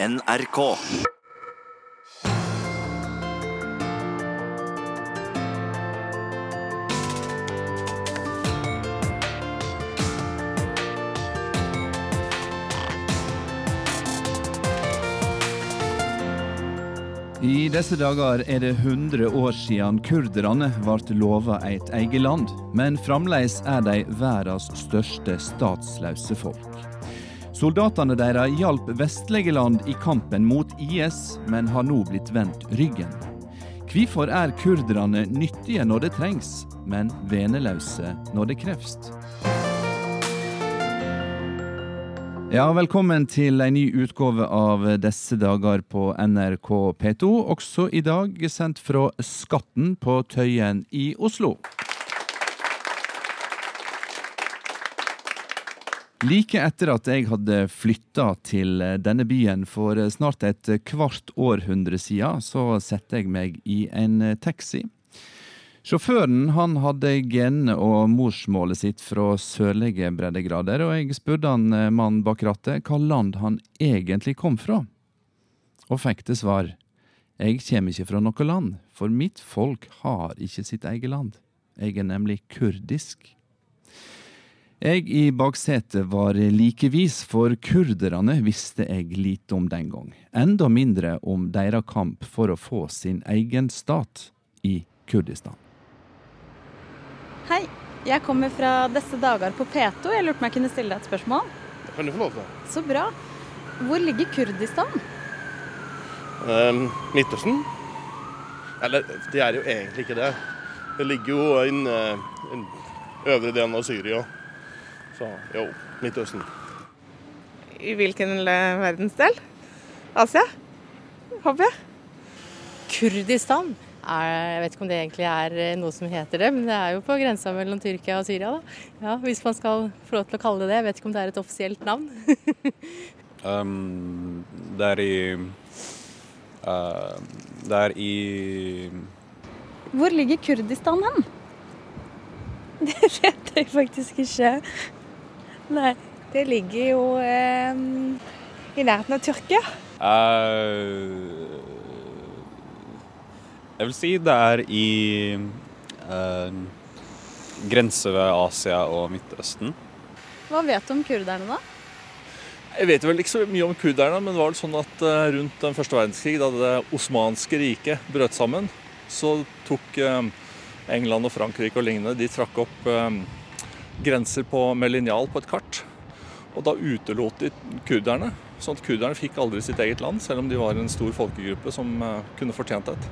NRK. I disse dager er det 100 år siden kurderne ble lova et eget land, men fremdeles er de verdens største statsløse folk. Soldatene deres hjalp vestlige land i kampen mot IS, men har nå blitt vendt ryggen. Hvorfor er kurderne nyttige når det trengs, men veneløse når det kreves? Ja, velkommen til en ny utgave av Disse dager på NRK P2. Også i dag sendt fra Skatten på Tøyen i Oslo. Like etter at jeg hadde flytta til denne byen for snart et kvart århundre siden, så setter jeg meg i en taxi. Sjåføren han hadde genene og morsmålet sitt fra sørlige breddegrader, og jeg spurte han mannen bak rattet hva land han egentlig kom fra. Og fikk til svar jeg kommer ikke fra noe land, for mitt folk har ikke sitt eget land. Jeg er nemlig kurdisk. Jeg i baksetet var likevis, for kurderne visste jeg lite om den gang. Enda mindre om deres kamp for å få sin egen stat i Kurdistan. Hei, jeg kommer fra disse dager på P2. Jeg lurte på om jeg kunne stille deg et spørsmål. Det kan du få lov til. Så bra. Hvor ligger Kurdistan? Um, Midtøsten? Eller, det er jo egentlig ikke det. Det ligger jo i den øvre delen av Syria. Så jo, Midtøsten. I hvilken verdensdel? Asia? Håper jeg. Kurdistan? Er, jeg vet ikke om det egentlig er noe som heter det, men det er jo på grensa mellom Tyrkia og Syria. da. Ja, Hvis man skal få lov til å kalle det det. Jeg vet ikke om det er et offisielt navn. um, det er i uh, Det er i Hvor ligger Kurdistan hen? Det vet jeg faktisk ikke. Nei. Det ligger jo eh, i nærheten av Tyrkia. uh, Jeg vil si det er i uh, grense ved Asia og Midtøsten. Hva vet du om kurderne, da? Jeg vet vel ikke så mye om kurderne, men det var vel sånn at eh, rundt den første verdenskrig, da det osmanske riket brøt sammen, så tok eh, England og Frankrike og lignende de trakk opp eh, grenser på, med linjal på et kart. Og da utelot de kurderne, sånn at kurderne fikk aldri sitt eget land, selv om de var en stor folkegruppe som eh, kunne fortjent et.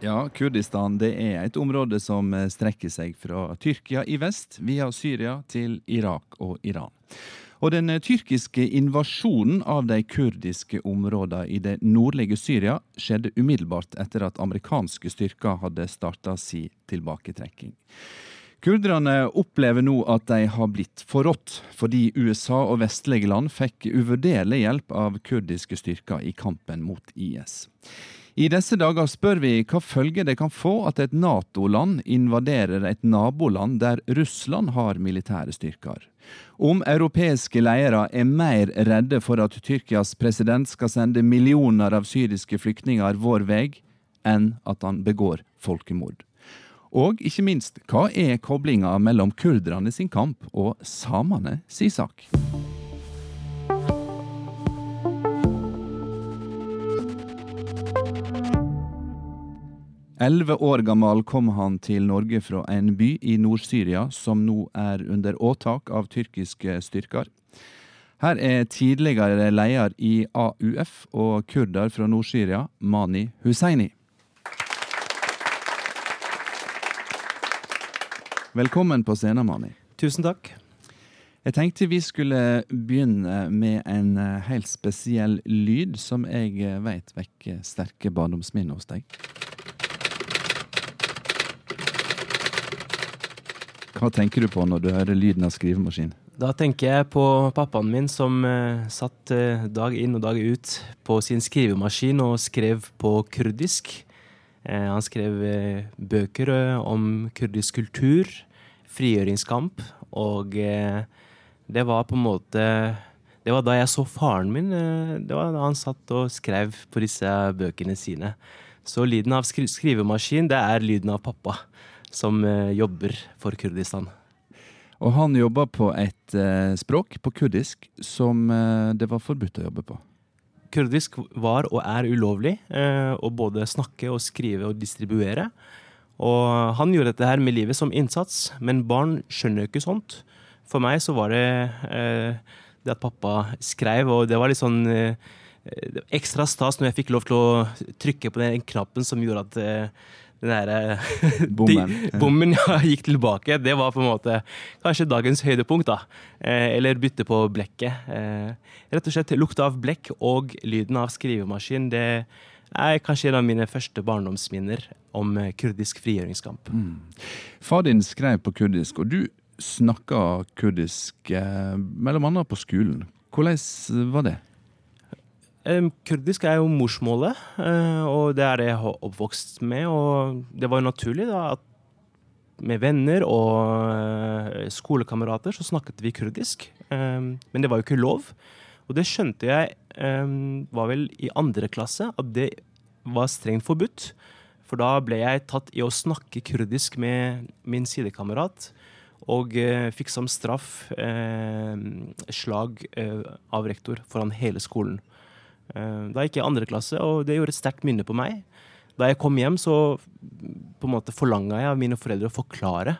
Ja, Kurdistan det er et område som strekker seg fra Tyrkia i vest, via Syria til Irak og Iran. Og den tyrkiske invasjonen av de kurdiske områdene i det nordlige Syria skjedde umiddelbart etter at amerikanske styrker hadde starta si tilbaketrekking. Kurderne opplever nå at de har blitt forrådt, fordi USA og vestlige land fikk uvurderlig hjelp av kurdiske styrker i kampen mot IS. I disse dager spør vi hva følger det kan få at et Nato-land invaderer et naboland der Russland har militære styrker. Om europeiske ledere er mer redde for at Tyrkias president skal sende millioner av syriske flyktninger vår vei, enn at han begår folkemord. Og ikke minst, hva er koblinga mellom kurderne sin kamp og samene si sak? Elleve år gammel kom han til Norge fra en by i Nord-Syria som nå er under åtak av tyrkiske styrker. Her er tidligere leder i AUF og kurder fra Nord-Syria, Mani Hussaini. Velkommen på scenen, Mani. Tusen takk. Jeg tenkte vi skulle begynne med en helt spesiell lyd som jeg vet vekker sterke barndomsminner hos deg. Hva tenker du på når du hører lyden av skrivemaskin? Da tenker jeg på pappaen min som eh, satt eh, dag inn og dag ut på sin skrivemaskin og skrev på kurdisk. Eh, han skrev eh, bøker eh, om kurdisk kultur, frigjøringskamp, og det var på en måte det var da jeg så faren min. Det var da han satt og skrev på disse bøkene sine. Så lyden av skri skrivemaskin, det er lyden av pappa som jobber for Kurdistan. Og han jobba på et språk, på kurdisk, som det var forbudt å jobbe på. Kurdisk var og er ulovlig eh, å både snakke og skrive og distribuere. Og han gjorde dette her med livet som innsats, men barn skjønner jo ikke sånt. For meg så var det eh, det at pappa skrev, og det var litt sånn eh, ekstra stas når jeg fikk lov til å trykke på den knappen som gjorde at den derre Bommen. bommen ja, gikk tilbake. Det var på en måte kanskje dagens høydepunkt, da. Eh, eller bytte på blekket. Eh, rett og slett lukta av blekk og lyden av skrivemaskin. Det er kanskje en av mine første barndomsminner om eh, kurdisk frigjøringskamp. Far din skrev på kurdisk, og du snakka kurdisk eh, annet på skolen. Hvordan var det? Kurdisk er jo morsmålet, eh, og det er det jeg har oppvokst med. Og det var jo naturlig da at med venner og eh, skolekamerater så snakket vi kurdisk. Men det var jo ikke lov. Og det skjønte jeg var vel i andre klasse, at det var strengt forbudt. For da ble jeg tatt i å snakke kurdisk med min sidekamerat. Og eh, fikk som straff slag av rektor foran hele skolen. Eh, Da gikk jeg andre klasse, og det gjorde et sterkt minne på meg. Da jeg kom hjem, så på en måte forlanga jeg av mine foreldre å forklare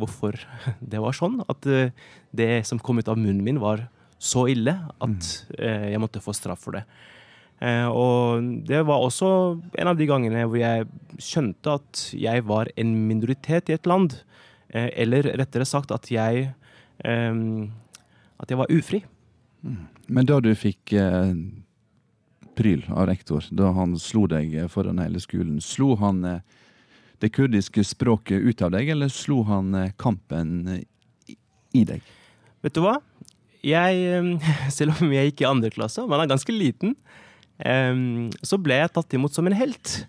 hvorfor det var sånn. At eh, det som kom ut av munnen min, var så ille at eh, jeg måtte få straff for det. Og det var også en av de gangene hvor jeg skjønte at jeg var en minoritet i et land. Eller rettere sagt at jeg At jeg var ufri. Men da du fikk pryl av rektor, da han slo deg foran hele skolen, slo han eh, det kurdiske språket ut av deg, eller slo han eh, kampen eh, i, deg? Vet du hva? Jeg, eh, selv om jeg gikk i andre klasse, og man er ganske liten, eh, så ble jeg tatt imot som en helt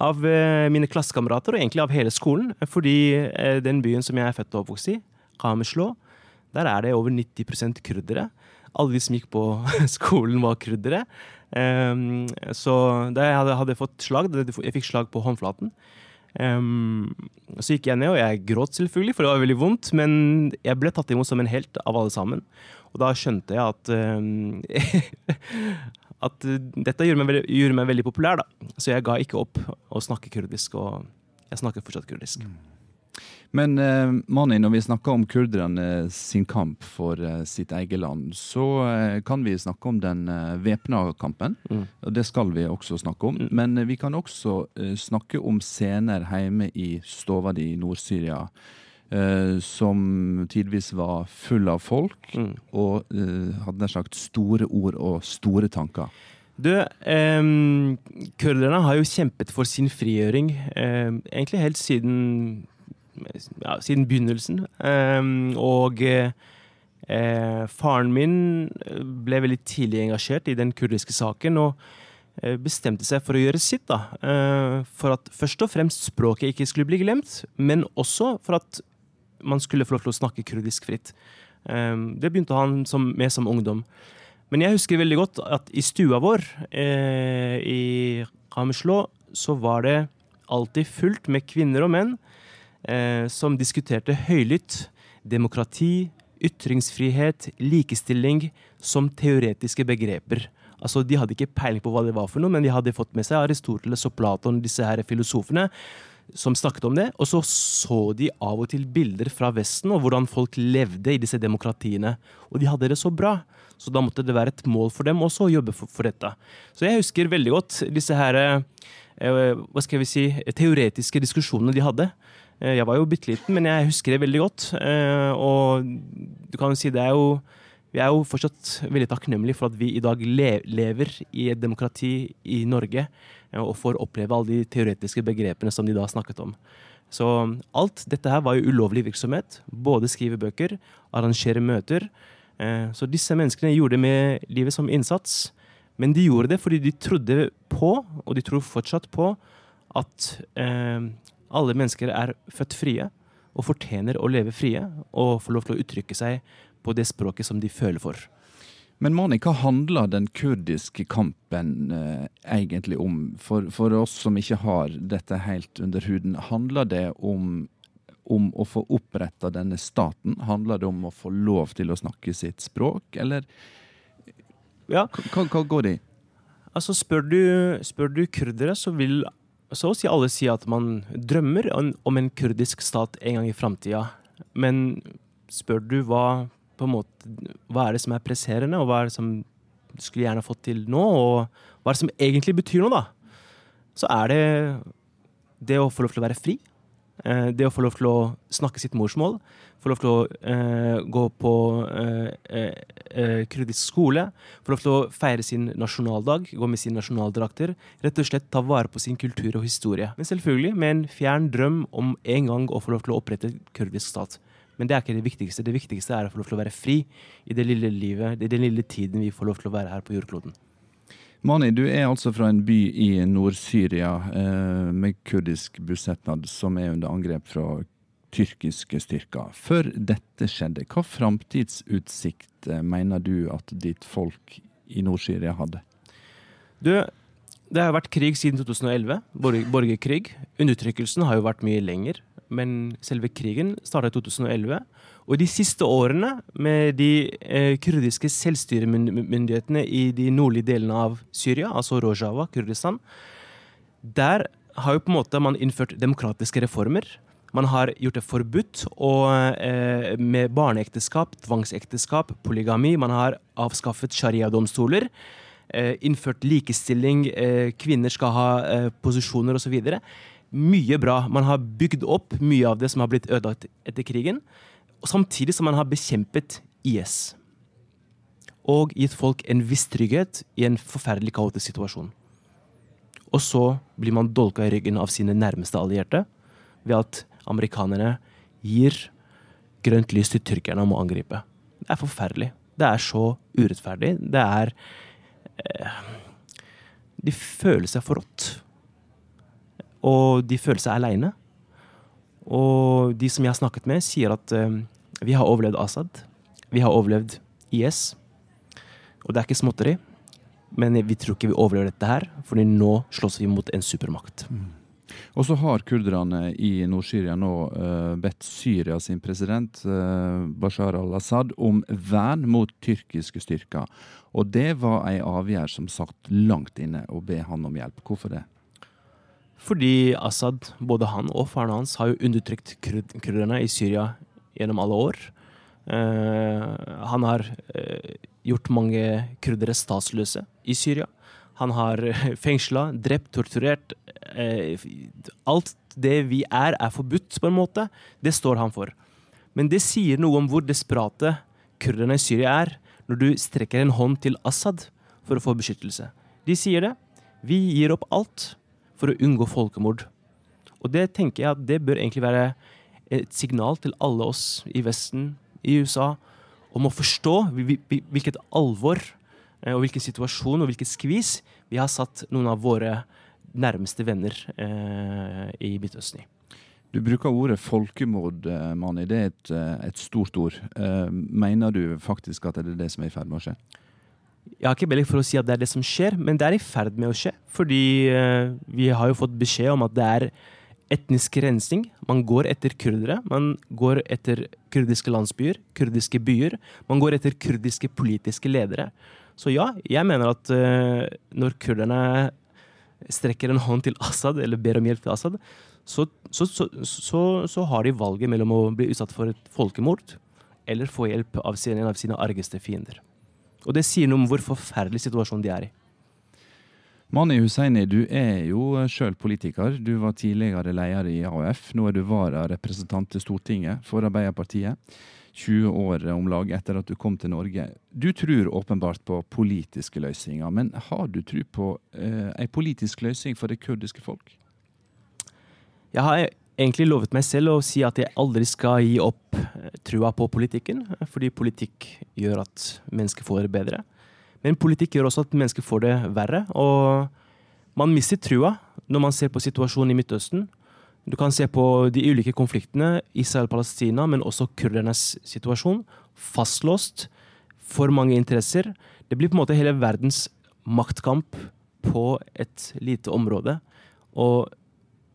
av eh, mine klassekamerater, og egentlig av hele skolen. Fordi eh, den byen som jeg er født og oppvokst i, Kameslo, der er det over 90 kurdere. Alle de som gikk på skolen, var kurdere. Um, så da jeg hadde, fått slag, jeg fikk slag på håndflaten, um, så gikk jeg ned, og jeg gråt selvfølgelig, for det var veldig vondt, men jeg ble tatt imot som en helt av alle sammen. Og da skjønte jeg at um, at dette gjorde meg, veldig, gjorde meg veldig populær, da. Så jeg ga ikke opp å snakke kurdisk, og jeg snakker fortsatt kurdisk. Men eh, Mani, når vi snakker om kurderne sin kamp for eh, sitt eget land, så eh, kan vi snakke om den eh, væpna kampen. Mm. Og det skal vi også snakke om. Men eh, vi kan også eh, snakke om scener hjemme i stova di i Nord-Syria. eh, som tidvis var full av folk, Mm. og eh, hadde nær sagt store ord og store tanker. Du, eh, kurderne har jo kjempet for sin frigjøring eh, egentlig helt siden, ja, siden begynnelsen. Ehm, og eh, eh, faren min ble veldig tidlig engasjert i den kurdiske saken. og eh, bestemte seg for å gjøre sitt. da, eh, For at først og fremst språket ikke skulle bli glemt, men også for at man skulle få lov til å snakke kurdisk fritt. Ehm, Det begynte han som, med som ungdom. Men jeg husker veldig godt at i stua vår eh, i Kameslo så var det alltid fullt med kvinner og menn eh, som diskuterte høylytt demokrati, ytringsfrihet, likestilling som teoretiske begreper. Altså, De hadde ikke peiling på hva det var for noe, men de hadde fått med seg Aristoteles og Platon, disse her filosofene, som snakket om det. Og så så de av og til bilder fra Vesten og hvordan folk levde i disse demokratiene. Og de hadde det så bra. Så da måtte det være et mål for dem også å jobbe for, for dette. Så jeg husker veldig godt disse her eh, hva skal vi si, teoretiske diskusjonene de hadde. Eh, Jeg var jo bitte liten, men jeg husker det veldig godt. Eh, Og du kan jo si det er jo Vi er jo fortsatt veldig takknemlige for at vi i dag lever i et demokrati i Norge eh, og får oppleve alle de teoretiske begrepene som de da snakket om. Så alt dette her var jo ulovlig virksomhet. Både skrive bøker, arrangere møter. Så disse menneskene gjorde det med livet som innsats. Men de gjorde det fordi de trodde på, og de tror fortsatt på, at eh, alle mennesker er født frie og fortjener å leve frie og få lov til å uttrykke seg på det språket som de føler for. Men Mani, hva handler den kurdiske kampen eh, egentlig om? For, for, oss som ikke har dette helt under huden, handler det om, om å få oppretta denne staten? Handler det om å få lov til å snakke sitt språk, eller ja. hva, hva går det i? Altså, spør du, spør du kurdere, så vil så å si alle si at man drømmer om en kurdisk stat en gang i framtida. Men spør du hva måte, hva er det som er presserende, og hva er det som du skulle gjerne fått til nå, og hva er det som egentlig betyr noe, da? Så er det det å få lov til å være fri. Eh, det å få lov til å snakke sitt morsmål. Få lov til å eh, gå på eh, eh, eh kurdisk skole. Få lov til å feire sin nasjonaldag, gå med sine nasjonaldrakter. Rett og slett ta vare på sin kultur og historie. Men selvfølgelig med en fjern drøm om en gang å få lov til å opprette kurdisk stat. Men det er ikke det viktigste. Det viktigste er å få lov til å være fri i det lille livet, i den lille tiden vi får lov til å være her på jordkloden. Mani, du er altså fra en by i Nord-Syria eh, med kurdisk bosetnad som er under angrep fra tyrkiske styrker. Før dette skjedde, hva framtidsutsikt eh, mener du at ditt folk i Nord-Syria hadde? Du, det har vært krig siden 2011. Borgerkrig. Undertrykkelsen har jo vært mye lenger men selve krigen startet i 2011. Og de siste årene, med de eh, kurdiske selvstyremyndighetene i de nordlige delene av Syria, altså Rojava, Kurdistan, der har jo på en måte man innført demokratiske reformer. Man har gjort det forbudt og, eh, med barneekteskap, tvangsekteskap, polygami. Man har avskaffet sharia-domstoler. Eh, innført likestilling, eh, kvinner skal ha eh, posisjoner osv mye bra. Man har bygd opp mye av det som har blitt ødelagt etter krigen. Samtidig som man har bekjempet IS. Og gitt folk en viss trygghet i en forferdelig kaotisk situasjon. Og så blir man dolka i ryggen av sine nærmeste allierte ved at amerikanerne gir grønt lys til tyrkerne om å angripe. Det er forferdelig. Det er så urettferdig. Det er eh, De føler seg forrådt. Og de føler seg aleine. Og de som jeg har snakket med, sier at uh, vi har overlevd Assad. Vi har overlevd IS. Og det er ikke småtteri. Men vi tror ikke vi overlever dette her, fordi nå slåss vi mot en supermakt. Mm. Og så har kurderne i Nord-Syria nå uh, bedt Syria sin president uh, Bashar al-Assad om vern mot tyrkiske styrker. Og det var ei avgjørelse som satt langt inne å be han om hjelp. Hvorfor det? Fordi Assad, både han og faren hans, har jo undertrykt kurderne i Syria gjennom alle år. Uh, han har uh, gjort mange kurdere statsløse i Syria. Han har uh, fengsla, drept, torturert. Uh, alt det vi er, er forbudt, på en måte. Det står han for. Men det sier noe om hvor desperate kurderne i Syria er, når du strekker en hånd til Assad for å få beskyttelse. De sier det. Vi gir opp alt for å unngå folkemord. Og det tenker jeg at det bør egentlig være et signal til alle oss i Vesten, i USA, om å forstå hvilket alvor eh, og hvilken situasjon og hvilket skvis vi har satt noen av våre nærmeste venner eh, i Midtøsten i. Du bruker ordet folkemord, eh, Mani. Det er et, et stort ord. Mener du faktisk at det er det som er i ferd med å skje? Jeg har ikke belegg for å si at det er det som skjer, men det er i ferd med å skje. Fordi uh, vi har jo fått beskjed om at det er etnisk rensing. Man går etter kurdere. Man går etter kurdiske landsbyer, kurdiske byer. Man går etter kurdiske politiske ledere. Så ja, jeg mener at uh, når kurderne strekker en hånd til Assad, eller ber om hjelp til Assad, så, så, så, så har de valget mellom å bli utsatt for et folkemord eller få hjelp av en av sine argeste fiender. Og det sier noe om hvor forferdelig situasjonen de er i. Mani Husseini, du er jo sjøl politiker. Du var tidligere leder i AUF. Nå er du vararepresentant til Stortinget for Arbeiderpartiet. 20 år om lag etter at du kom til Norge. Du tror åpenbart på politiske løsninger, men har du tro på eh, en politisk løsning for det kurdiske folk? Jeg har egentlig lovet meg selv å si at jeg aldri skal gi opp eh, trua på politikken, fordi politikk gjør at mennesker får det bedre. Men politikk gjør også at mennesker får det verre, og man mister trua når man ser på situasjonen i Midtøsten. Du kan se på de ulike konfliktene, Israel-Palestina, men også kurdernes situasjon. Fastlåst. for mange interesser. Det blir på en måte hele verdens maktkamp på et lite område. Og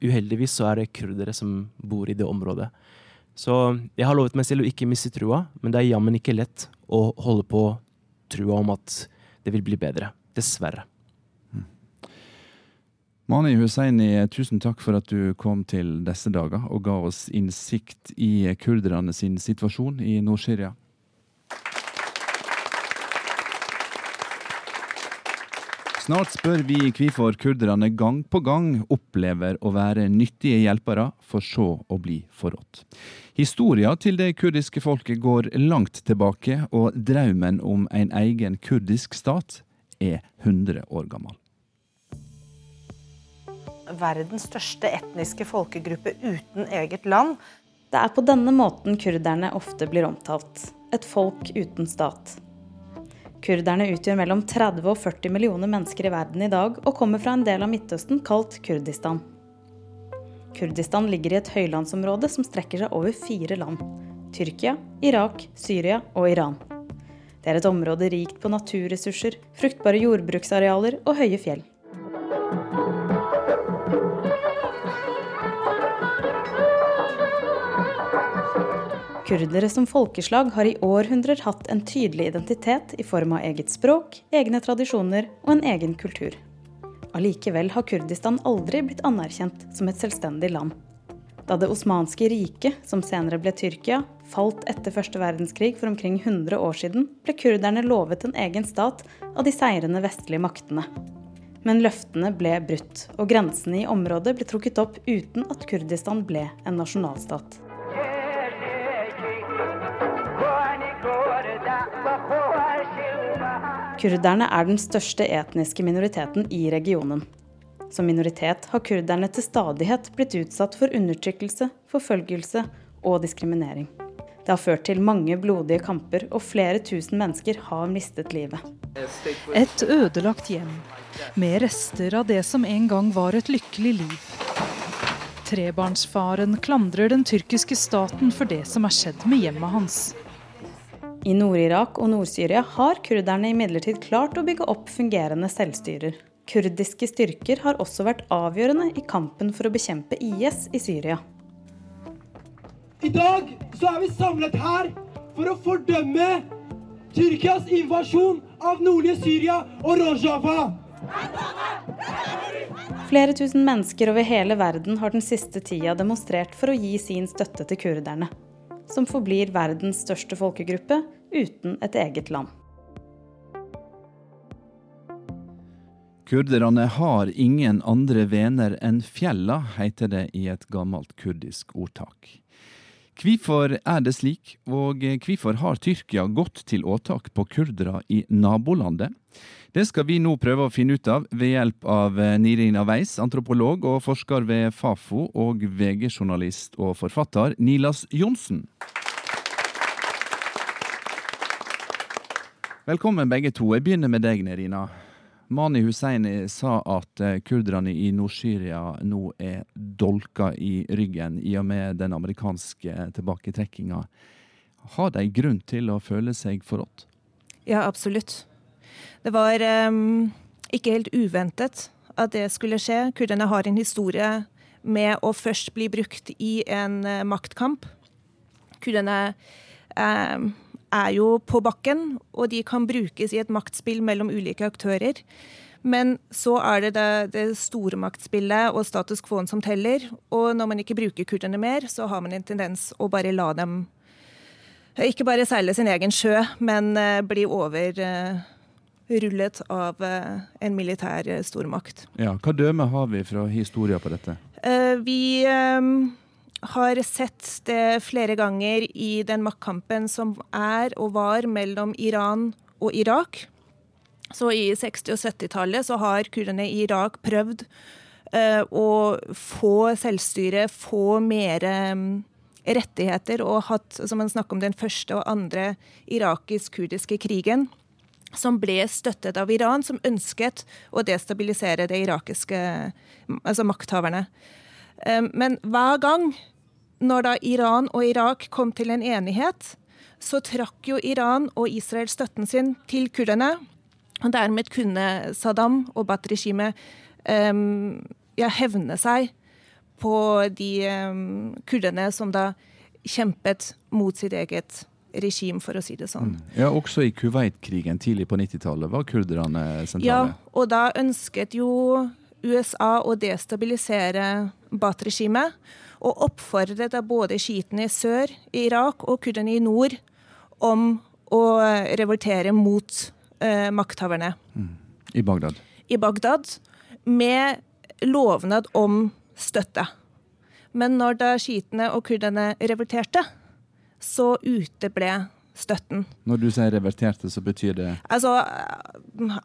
uheldigvis så er det kurdere som bor i det området. Så jeg har lovet meg selv å ikke miste trua, men det er jammen ikke lett å holde på trua om at det vil bli bedre. Dessverre. Mani Husseini, tusen takk for at du kom til disse dager og ga oss innsikt i kurderne sin situasjon i Nord-Syria. Snart spør vi hvorfor kurderne gang på gang opplever å være nyttige hjelpere, for så å bli forrådt. Historia til det kurdiske folket går langt tilbake, og drømmen om en egen kurdisk stat er 100 år gammel. Verdens største etniske folkegruppe uten eget land. Det er på denne måten kurderne ofte blir omtalt. Et folk uten stat. Kurderne utgjør mellom 30 og 40 millioner mennesker i verden i dag, og kommer fra en del av Midtøsten kalt Kurdistan. Kurdistan ligger i et høylandsområde som strekker seg over fire land. Tyrkia, Irak, Syria og Iran. Det er et område rikt på naturressurser, fruktbare jordbruksarealer og høye fjell. Kurdere som folkeslag har i århundrer hatt en tydelig identitet i form av eget språk, egne tradisjoner og en egen kultur. Allikevel har Kurdistan aldri blitt anerkjent som et selvstendig land. Da det osmanske riket, som senere ble Tyrkia, falt etter første verdenskrig for omkring 100 år siden, ble kurderne lovet en egen stat av de seirende vestlige maktene. Men løftene ble brutt, og grensene i området ble trukket opp uten at Kurdistan ble en nasjonalstat. Kurderne er den største etniske minoriteten i regionen. Som minoritet har kurderne til stadighet blitt utsatt for undertrykkelse, forfølgelse og diskriminering. Det har ført til mange blodige kamper, og flere tusen mennesker har mistet livet. Et ødelagt hjem, med rester av det som en gang var et lykkelig liv. Trebarnsfaren klandrer den tyrkiske staten for det som er skjedd med hjemmet hans. I Nord-Irak og Nord-Syria har kurderne imidlertid klart å bygge opp fungerende selvstyrer. Kurdiske styrker har også vært avgjørende i kampen for å bekjempe IS i Syria. I dag så er vi samlet her for å fordømme Tyrkias invasjon av nordlige Syria og Rojava. Flere tusen mennesker over hele verden har den siste tida demonstrert for å gi sin støtte til kurderne som forblir verdens største folkegruppe uten et eget land. Kurderne har ingen andre venner enn fjella, heter det i et gammelt kurdisk ordtak. Hvorfor er det slik, og hvorfor har Tyrkia gått til åtak på kurdere i nabolandet? Det skal vi nå prøve å finne ut av ved hjelp av eh, Nirina Weiss, antropolog og forsker ved Fafo, og VG-journalist og forfatter Nilas Johnsen. Velkommen begge to. Jeg begynner med deg, Nerina. Mani Husseini sa at eh, kurderne i Nord-Syria nå er dolka i ryggen i og med den amerikanske tilbaketrekkinga. Har de grunn til å føle seg forrådt? Ja, absolutt. Det var um, ikke helt uventet at det skulle skje. Kurderne har en historie med å først bli brukt i en uh, maktkamp. Kurderne um, er jo på bakken, og de kan brukes i et maktspill mellom ulike aktører. Men så er det det, det store maktspillet og status quo som teller. Og når man ikke bruker kurderne mer, så har man en tendens å bare la dem ikke bare seile sin egen sjø, men uh, bli over uh, rullet av eh, en militær eh, stormakt. Ja, Hva dømme har vi fra historien på dette? Eh, vi har sett det flere ganger i den maktkampen som er og var mellom Iran og Irak. Så i 60- og 70-tallet så har kurderne i Irak prøvd å få selvstyre, få mer rettigheter, og hatt, som man snakker om, den første og andre irakisk-kurdiske krigen som ble støttet av Iran, som ønsket å destabilisere de irakiske altså makthaverne. Men hver gang når da Iran og Irak kom til en enighet, så trakk jo Iran og Israel støtten sin til kurderne. Og dermed kunne Saddam og Bat-regimet um, ja, hevne seg på de um, kurderne som da kjempet mot sitt eget regime, for å si det sånn. Mm. Ja, Også i Kuwait-krigen tidlig på 90-tallet var kurderne sentrale. Ja, og da ønsket jo USA å destabilisere Baath-regimet, og oppfordret da både sjiitene i sør i Irak og kurderne i nord om å revoltere mot eh, makthaverne. Mm. I Bagdad. I Bagdad, med lovnad om støtte. Men når da sjiitene og kurderne revolterte, så uteble støtten. Når du sier reverterte, så betyr det Altså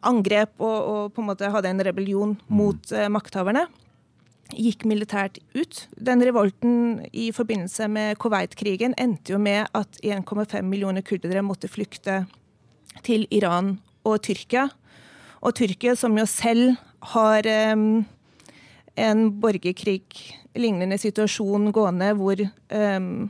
angrep og, og på en måte hadde en rebellion mm. mot uh, makthaverne. Gikk militært ut. Den revolten i forbindelse med Kuwait-krigen endte jo med at 1,5 millioner kurdere måtte flykte til Iran og Tyrkia. Og Tyrkia, som jo selv har um, en borgerkrig-lignende situasjon gående, hvor um,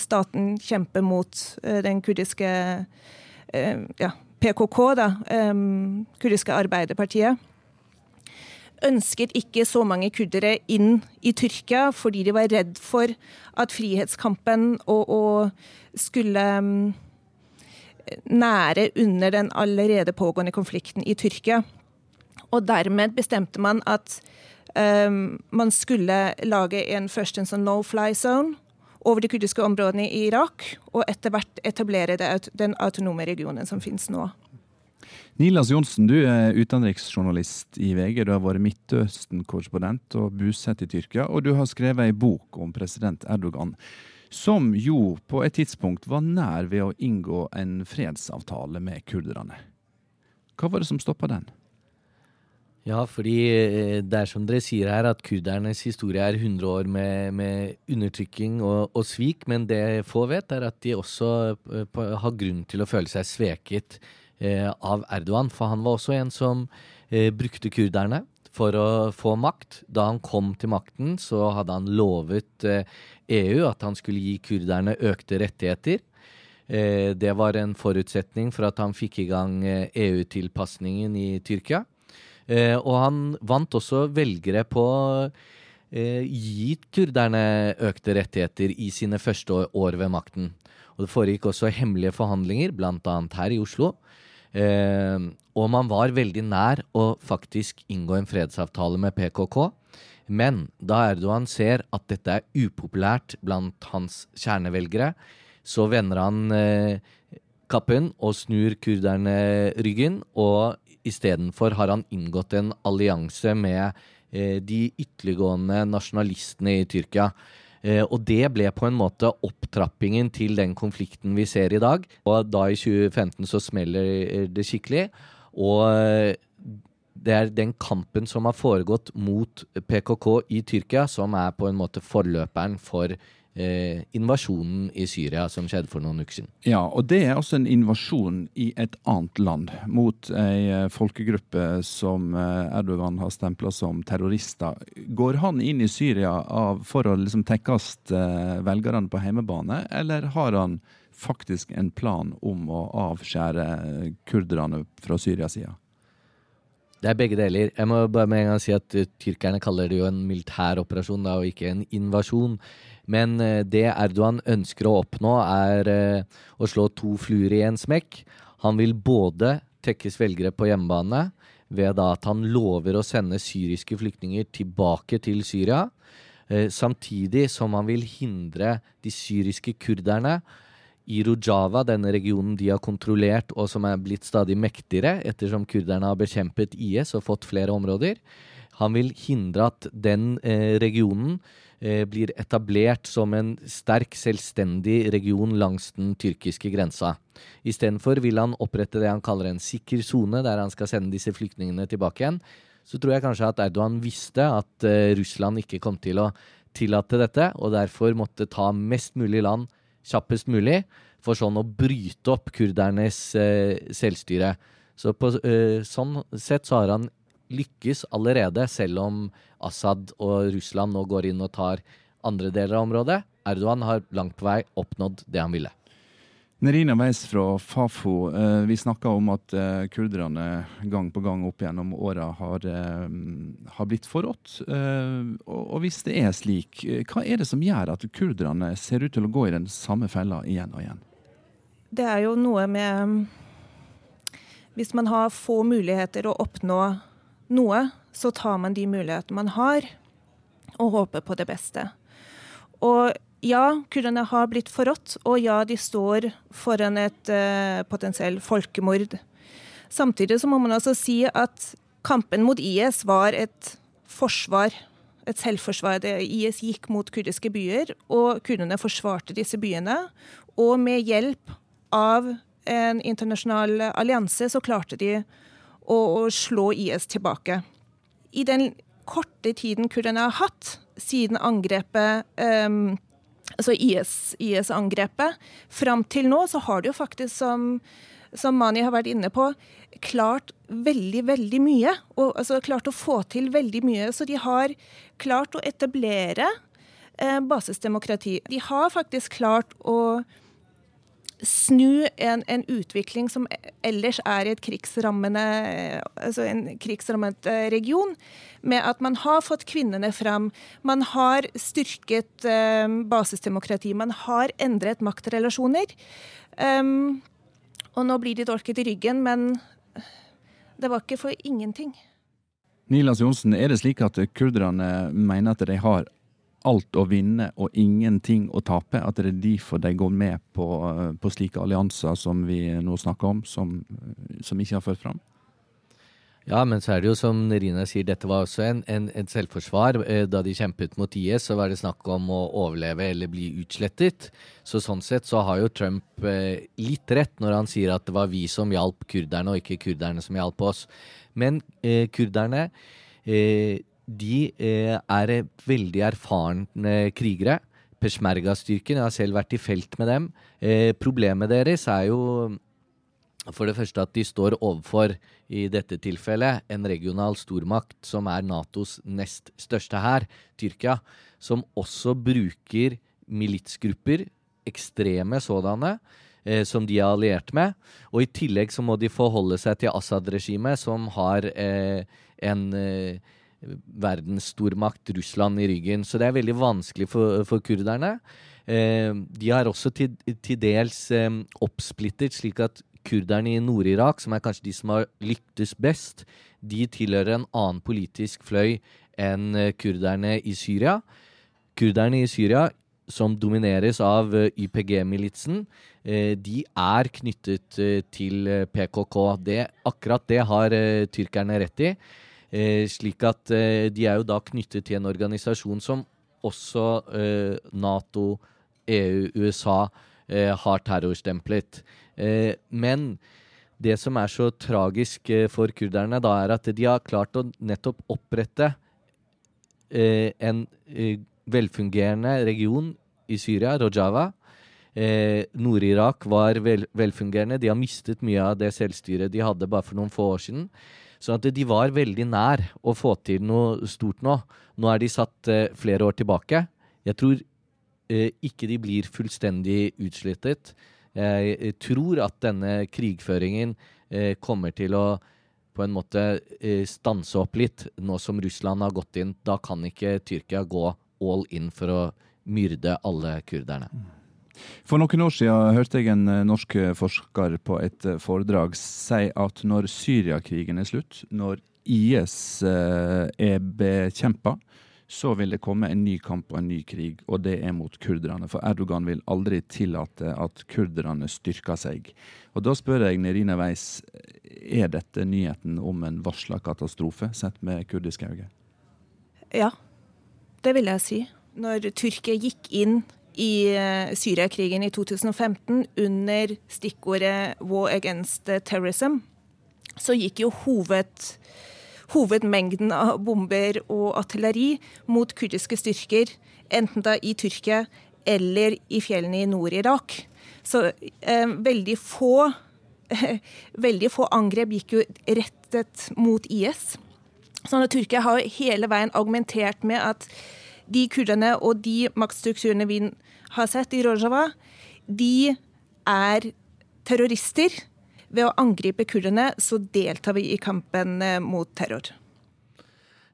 staten kjemper mot uh, den kurdiske uh, ja, PKK, da, um, kurdiske arbeiderpartiet. Ønsket ikke så mange kurdere inn i Tyrkia fordi de var redd for at frihetskampen og, og skulle nære under den allerede pågående konflikten i Tyrkia. Og dermed bestemte man at um, man skulle lage en først en sånn no-fly zone over de kurdiske områdene i Irak, og etter hvert etablere den autonome regionen som finnes nå. Nilas Johnsen, du er utenriksjournalist i VG. Du har vært Midtøsten-korrespondent og bosatt i Tyrkia. Og du har skrevet ei bok om president Erdogan, som jo på et tidspunkt var nær ved å inngå en fredsavtale med kurderne. Hva var det som stoppa den? Ja, fordi eh, det er som dere sier her, at kurdernes historie er 100 år med, med undertrykking og, og, svik. Men det få vet, er at de også uh, har grunn til å føle seg sveket eh, av Erdogan. For han var også en som eh, brukte kurderne for å få makt. Da han kom til makten, så hadde han lovet EU at han skulle gi kurderne økte rettigheter. Det var en forutsetning for at han fikk i gang EU-tilpasningen i Tyrkia. Eh, og han vant også velgere på eh, gi kurderne økte rettigheter i sine første år ved makten. Og det foregikk også hemmelige forhandlinger, bl.a. her i Oslo. Eh, og man var veldig nær å faktisk inngå en fredsavtale med PKK. Men da Erdogan ser at dette er upopulært blant hans kjernevelgere, så vender han eh, kappen og snur kurderne ryggen og Istedenfor har han inngått en allianse med eh, de ytterliggående nasjonalistene i Tyrkia. Eh, og det ble på en måte opptrappingen til den konflikten vi ser i dag. Og da i 2015 så smeller det skikkelig. Og eh, det er den kampen som har foregått mot PKK i Tyrkia, som er på en måte forløperen for eh, invasjonen i Syria som skjedde for noen uker siden. Ja, og det er altså en invasjon i et annet land mot ei eh, folkegruppe som eh, Erdogan har stempla som terrorister. Går han inn i Syria av, for å liksom tekkast eh, velgerne på hjemmebane, eller har han faktisk en plan om å avskjære kurderne fra Syrias side? Det er begge deler. Jeg må bare med en gang si at Tyrkerne kaller det jo en militær operasjon da, og ikke en invasjon. Men eh, det Erdogan ønsker å oppnå, er eh, å slå to fluer i en smekk. Han vil både tekkes velgere på hjemmebane ved at han lover å sende syriske flyktninger tilbake til Syria, eh, samtidig som han vil hindre de syriske kurderne i Rojava, denne regionen de har kontrollert og som er blitt stadig mektigere ettersom kurderne har bekjempet IS og fått flere områder. Han vil hindre at den eh, regionen Eh, blir etablert som en sterk, selvstendig region langs den tyrkiske grensa. Istedenfor vil han opprette det han kaller en sikker sone, der han skal sende disse flyktningene tilbake igjen. Så tror jeg kanskje at Erdogan visste at eh, Russland ikke kom til å tillate dette, og derfor måtte ta mest mulig land kjappest mulig, for sånn å bryte opp kurdernes eh, selvstyre. Så på uh, sånn sett så har han lykkes allerede, selv om Assad og Russland nå går inn og tar andre deler av området. Erdogan har langt på vei oppnådd det han ville. Nerina Weiss fra Fafo, eh, vi snakka om at eh, kurderne gang på gang opp gjennom åra har, eh, har, blitt forrådt. Og hvis det er slik, hva er det som gjør at kurderne ser ut til å gå i den samme fella igjen og igjen? Det er jo noe med Hvis man har få muligheter å oppnå noe, så tar man de mulighetene man har, og håper på det beste. Og ja, kurderne har blitt forrådt, og ja, de står foran et uh, potensielt folkemord. Samtidig så må man altså si at kampen mot IS var et forsvar, et selvforsvar. IS gikk mot kurdiske byer, og kurderne forsvarte disse byene. Og med hjelp av en internasjonal allianse så klarte de å, og slå IS tilbake. I den korte tiden kurderne har hatt siden angrepet um, altså IS-angrepet. IS Fram til nå så har det jo faktisk, som, som, Mani har vært inne på, klart veldig, veldig mye. Og altså klart å få til veldig mye. Så de har klart å etablere eh, basisdemokrati. De har faktisk klart å snu en, en, utvikling som ellers er i et krigsrammende, altså en krigsrammet eh, region, med at man har fått kvinnene fram. Man har styrket um, basisdemokrati. Man har endret maktrelasjoner. Um, og nå blir de dolket i ryggen, men det var ikke for ingenting. Nilas Johnsen, er det slik at kurderne mener at de har alt å vinne og ingenting å tape. At det er derfor de går med på, på slike allianser som vi nå snakker om, som, som, ikke har ført fram? Ja, men så er det jo som Rina sier, dette var også en, en, en selvforsvar. Eh, da de kjempet mot IS, så var det snakk om å overleve eller bli utslettet. Så sånn sett så har jo Trump eh, litt rett når han sier at det var vi som hjalp kurderne, og ikke kurderne som hjalp oss. Men eh, kurderne eh, de eh, er veldig erfarne krigere. Peshmerga-styrken, jeg har selv vært i felt med dem. Eh, problemet deres er jo for det første at de står overfor, i dette tilfellet, en regional stormakt som er Natos nest største hær, Tyrkia, som også bruker militsgrupper, ekstreme sådanne, eh, som de er alliert med. Og i tillegg så må de forholde seg til Assad-regimet, som har eh, en eh, verdensstormakt Russland i ryggen. Så det er veldig vanskelig for, for kurderne. Eh, de har også til, til dels eh, oppsplittet, slik at kurderne i Nord-Irak, som er kanskje de som har lyktes best, de tilhører en annen politisk fløy enn eh, kurderne i Syria. Kurderne i Syria, som domineres av eh, YPG-militsen, eh, de er knyttet til PKK. Det, akkurat det har tyrkerne rett i. Eh, slik at eh, de er jo da knyttet til en organisasjon som også eh, Nato, EU, USA har terrorstemplet. Men det som er så tragisk for kurderne, da er at de har klart å nettopp opprette en velfungerende region i Syria, Rojava. Eh, Nord-Irak var vel, velfungerende. De har mistet mye av det selvstyret de hadde bare for noen få år siden. Så at de var veldig nær å få til noe stort nå. Nå er de satt eh, flere år tilbake. Jeg tror eh, ikke de blir fullstendig utslettet. Jeg tror at denne krigføringen eh, kommer til å på en måte eh, stanse opp litt, nå som Russland har gått inn. Da kan ikke Tyrkia gå all in for å myrde alle kurderne. For noen år siden hørte jeg en eh, norsk forsker på et eh, foredrag si at når Syriakrigen er slutt, når IS eh, er bekjempa, så vil det komme en ny kamp og en ny krig, og det er mot kurderne. For Erdogan vil aldri tillate at kurderne styrker seg. Og Da spør jeg Nerina Weiss, er dette nyheten om en varsla katastrofe, sett med kurdiske øyne? Ja, det vil jeg si. Når Tyrkia gikk inn i eh, Syriakrigen i 2015 under stikkordet 'War Against Terrorism', så gikk jo hoved, hovedmengden av bomber og artilleri mot kurdiske styrker, enten da i Tyrkia eller i fjellene i Nord-Irak. Så eh, veldig få veldig få angrep gikk jo rettet mot IS. Sånn at Tyrkia har hele veien argumentert med at de kurderne og de maktstrukturene vi har sett i Rojava, de er terrorister. Ved å angripe kurderne så deltar vi i kampen eh, mot terror.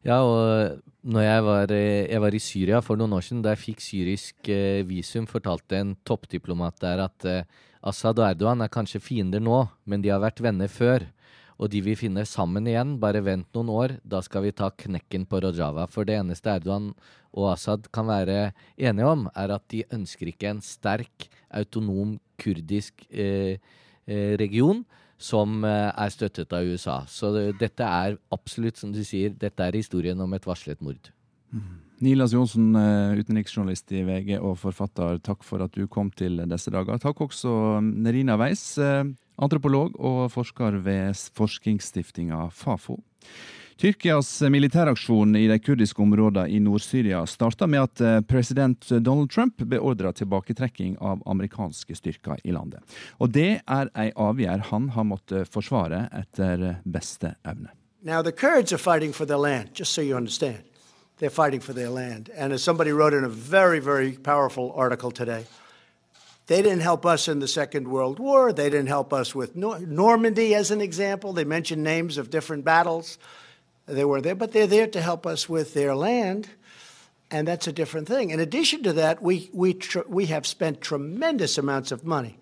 Ja, og når jeg var, eh, jeg var, i Syria for noen år siden, da jeg fikk syrisk eh, visum, fortalte en toppdiplomat der at eh, Assad og Erdogan er kanskje fiender nå, men de har vært venner før. Og de vi finner sammen igjen. Bare vent noen år, da skal vi ta knekken på Rojava. For det eneste Erdogan og Assad kan være enige om, er at de ønsker ikke en sterk, autonom kurdisk eh, eh, region som eh, er støttet av USA. Så det, dette er absolutt, som du sier, dette er historien om et varslet mord. Mm. Nilas Johnsen, eh, utenriksjournalist i VG og forfatter, takk for at du kom til disse dager. Takk også Nerina Weiss, antropolog og forsker ved forskningsstiftinga Fafo. Tyrkias militæraksjon i de kurdiske områdene i Nord-Syria starta med at eh, president Donald Trump beordra tilbaketrekking av amerikanske styrker i landet. Og det er ei avgjørelse han har måttet forsvare etter beste evne. Now the Kurds are fighting for their land, just so you understand. They're fighting for their land. And as somebody wrote in a very, very powerful article today, they didn't help us in the Second World War. They didn't help us with Normandy, as an example. They mentioned names of different battles. They weren't there, but they're there to help us with their land, and that's a different thing. In addition to that, we we we have spent tremendous amounts of money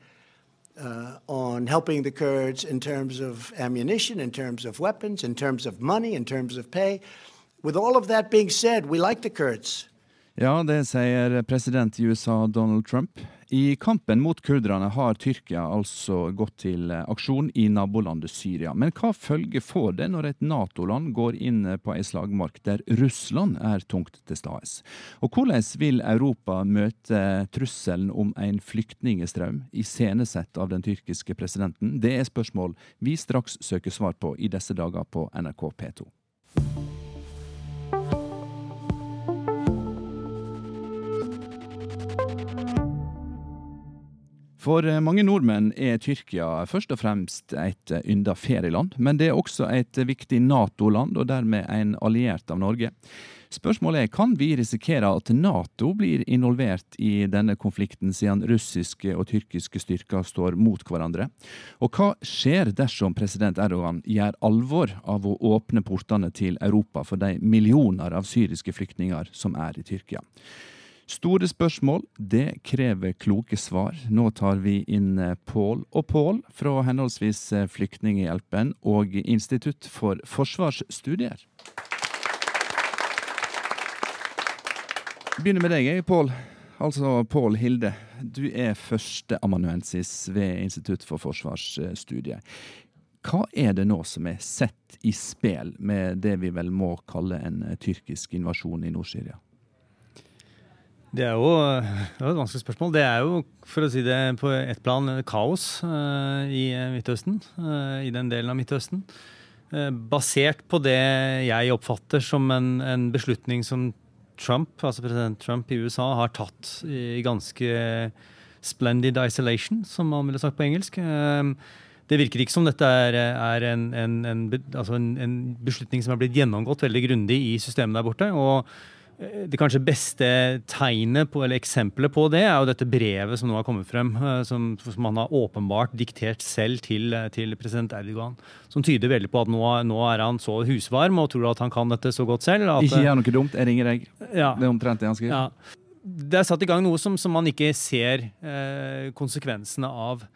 uh, on helping the Kurds in terms of ammunition, in terms of weapons, in terms of money, in terms of pay. With all of that being said, we like the Kurds. Ja, det sier president i USA Donald Trump. I kampen mot kurderne har Tyrkia altså gått til aksjon i nabolandet Syria. Men hva følge får det når et Nato-land går inn på ei slagmark der Russland er tungt til stades? Og hvordan vil Europa møte trusselen om en flyktningestrøm iscenesatt av den tyrkiske presidenten? Det er spørsmål vi straks søker svar på i disse dager på NRK P2. For eh, mange nordmenn er Tyrkia først og fremst et eh, ynda ferieland, men det er også et viktig Nato-land, og dermed en alliert av Norge. Spørsmålet er kan vi risikere at Nato blir involvert i denne konflikten, siden russiske og tyrkiske styrker står mot hverandre? Og hva skjer dersom president Erdogan gjør alvor av å åpne portene til Europa for de millioner av syriske flyktninger som er i Tyrkia? Store spørsmål, det krever kloke svar. Nå tar vi inn eh, Pål og Pål fra henholdsvis eh, Flyktninghjelpen og Institutt for forsvarsstudier. Begynner med deg, Pål. Altså Pål Hilde. Du er førsteamanuensis ved Institutt for forsvarsstudier. Hva er det nå som er sett i spill med det vi vel må kalle en eh, tyrkisk invasjon i Nord-Syria? Det er jo det er et vanskelig spørsmål. Det er jo, for å si det på ett plan, kaos uh, i Midtøsten. Uh, I den delen av Midtøsten. Basert på det jeg oppfatter som en, en, beslutning som Trump, altså president Trump i USA, har tatt i ganske splendid isolation, som man ville sagt på engelsk. Det virker ikke som dette er, er en, en, altså en, beslutning som er blitt gjennomgått veldig grundig i systemet der borte. og Eh, det kanskje beste tegnet på, eller eksempelet på det er jo dette brevet som nå har kommet frem, eh, som, som han har åpenbart diktert selv til, eh, til, president Erdogan. Som tyder veldig på at nå, nå, er han så husvarm og tror at han kan dette så godt selv. At, ikke gjør noe dumt, jeg ringer deg. Ja, det er omtrent det han skriver. Ja. Det er satt i gang noe som, som man ikke ser eh, konsekvensene av.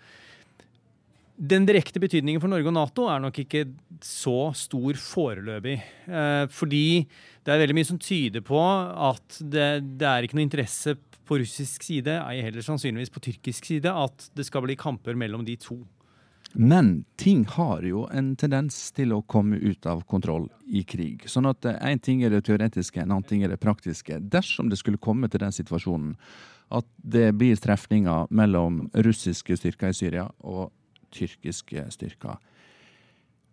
Den direkte betydningen for Norge og Nato er nok ikke så stor foreløpig. Eh, fordi det er veldig mye som tyder på at det, det er ikke noe interesse på russisk side, ei heller sannsynligvis på tyrkisk side, at det skal bli kamper mellom de to. Men ting har jo en tendens til å komme ut av kontroll i krig. Sånn at én eh, ting er det teoretiske, en annen ting er det praktiske. Dersom det skulle komme til den situasjonen at det blir trefninger mellom russiske styrker i Syria og tyrkiske styrker.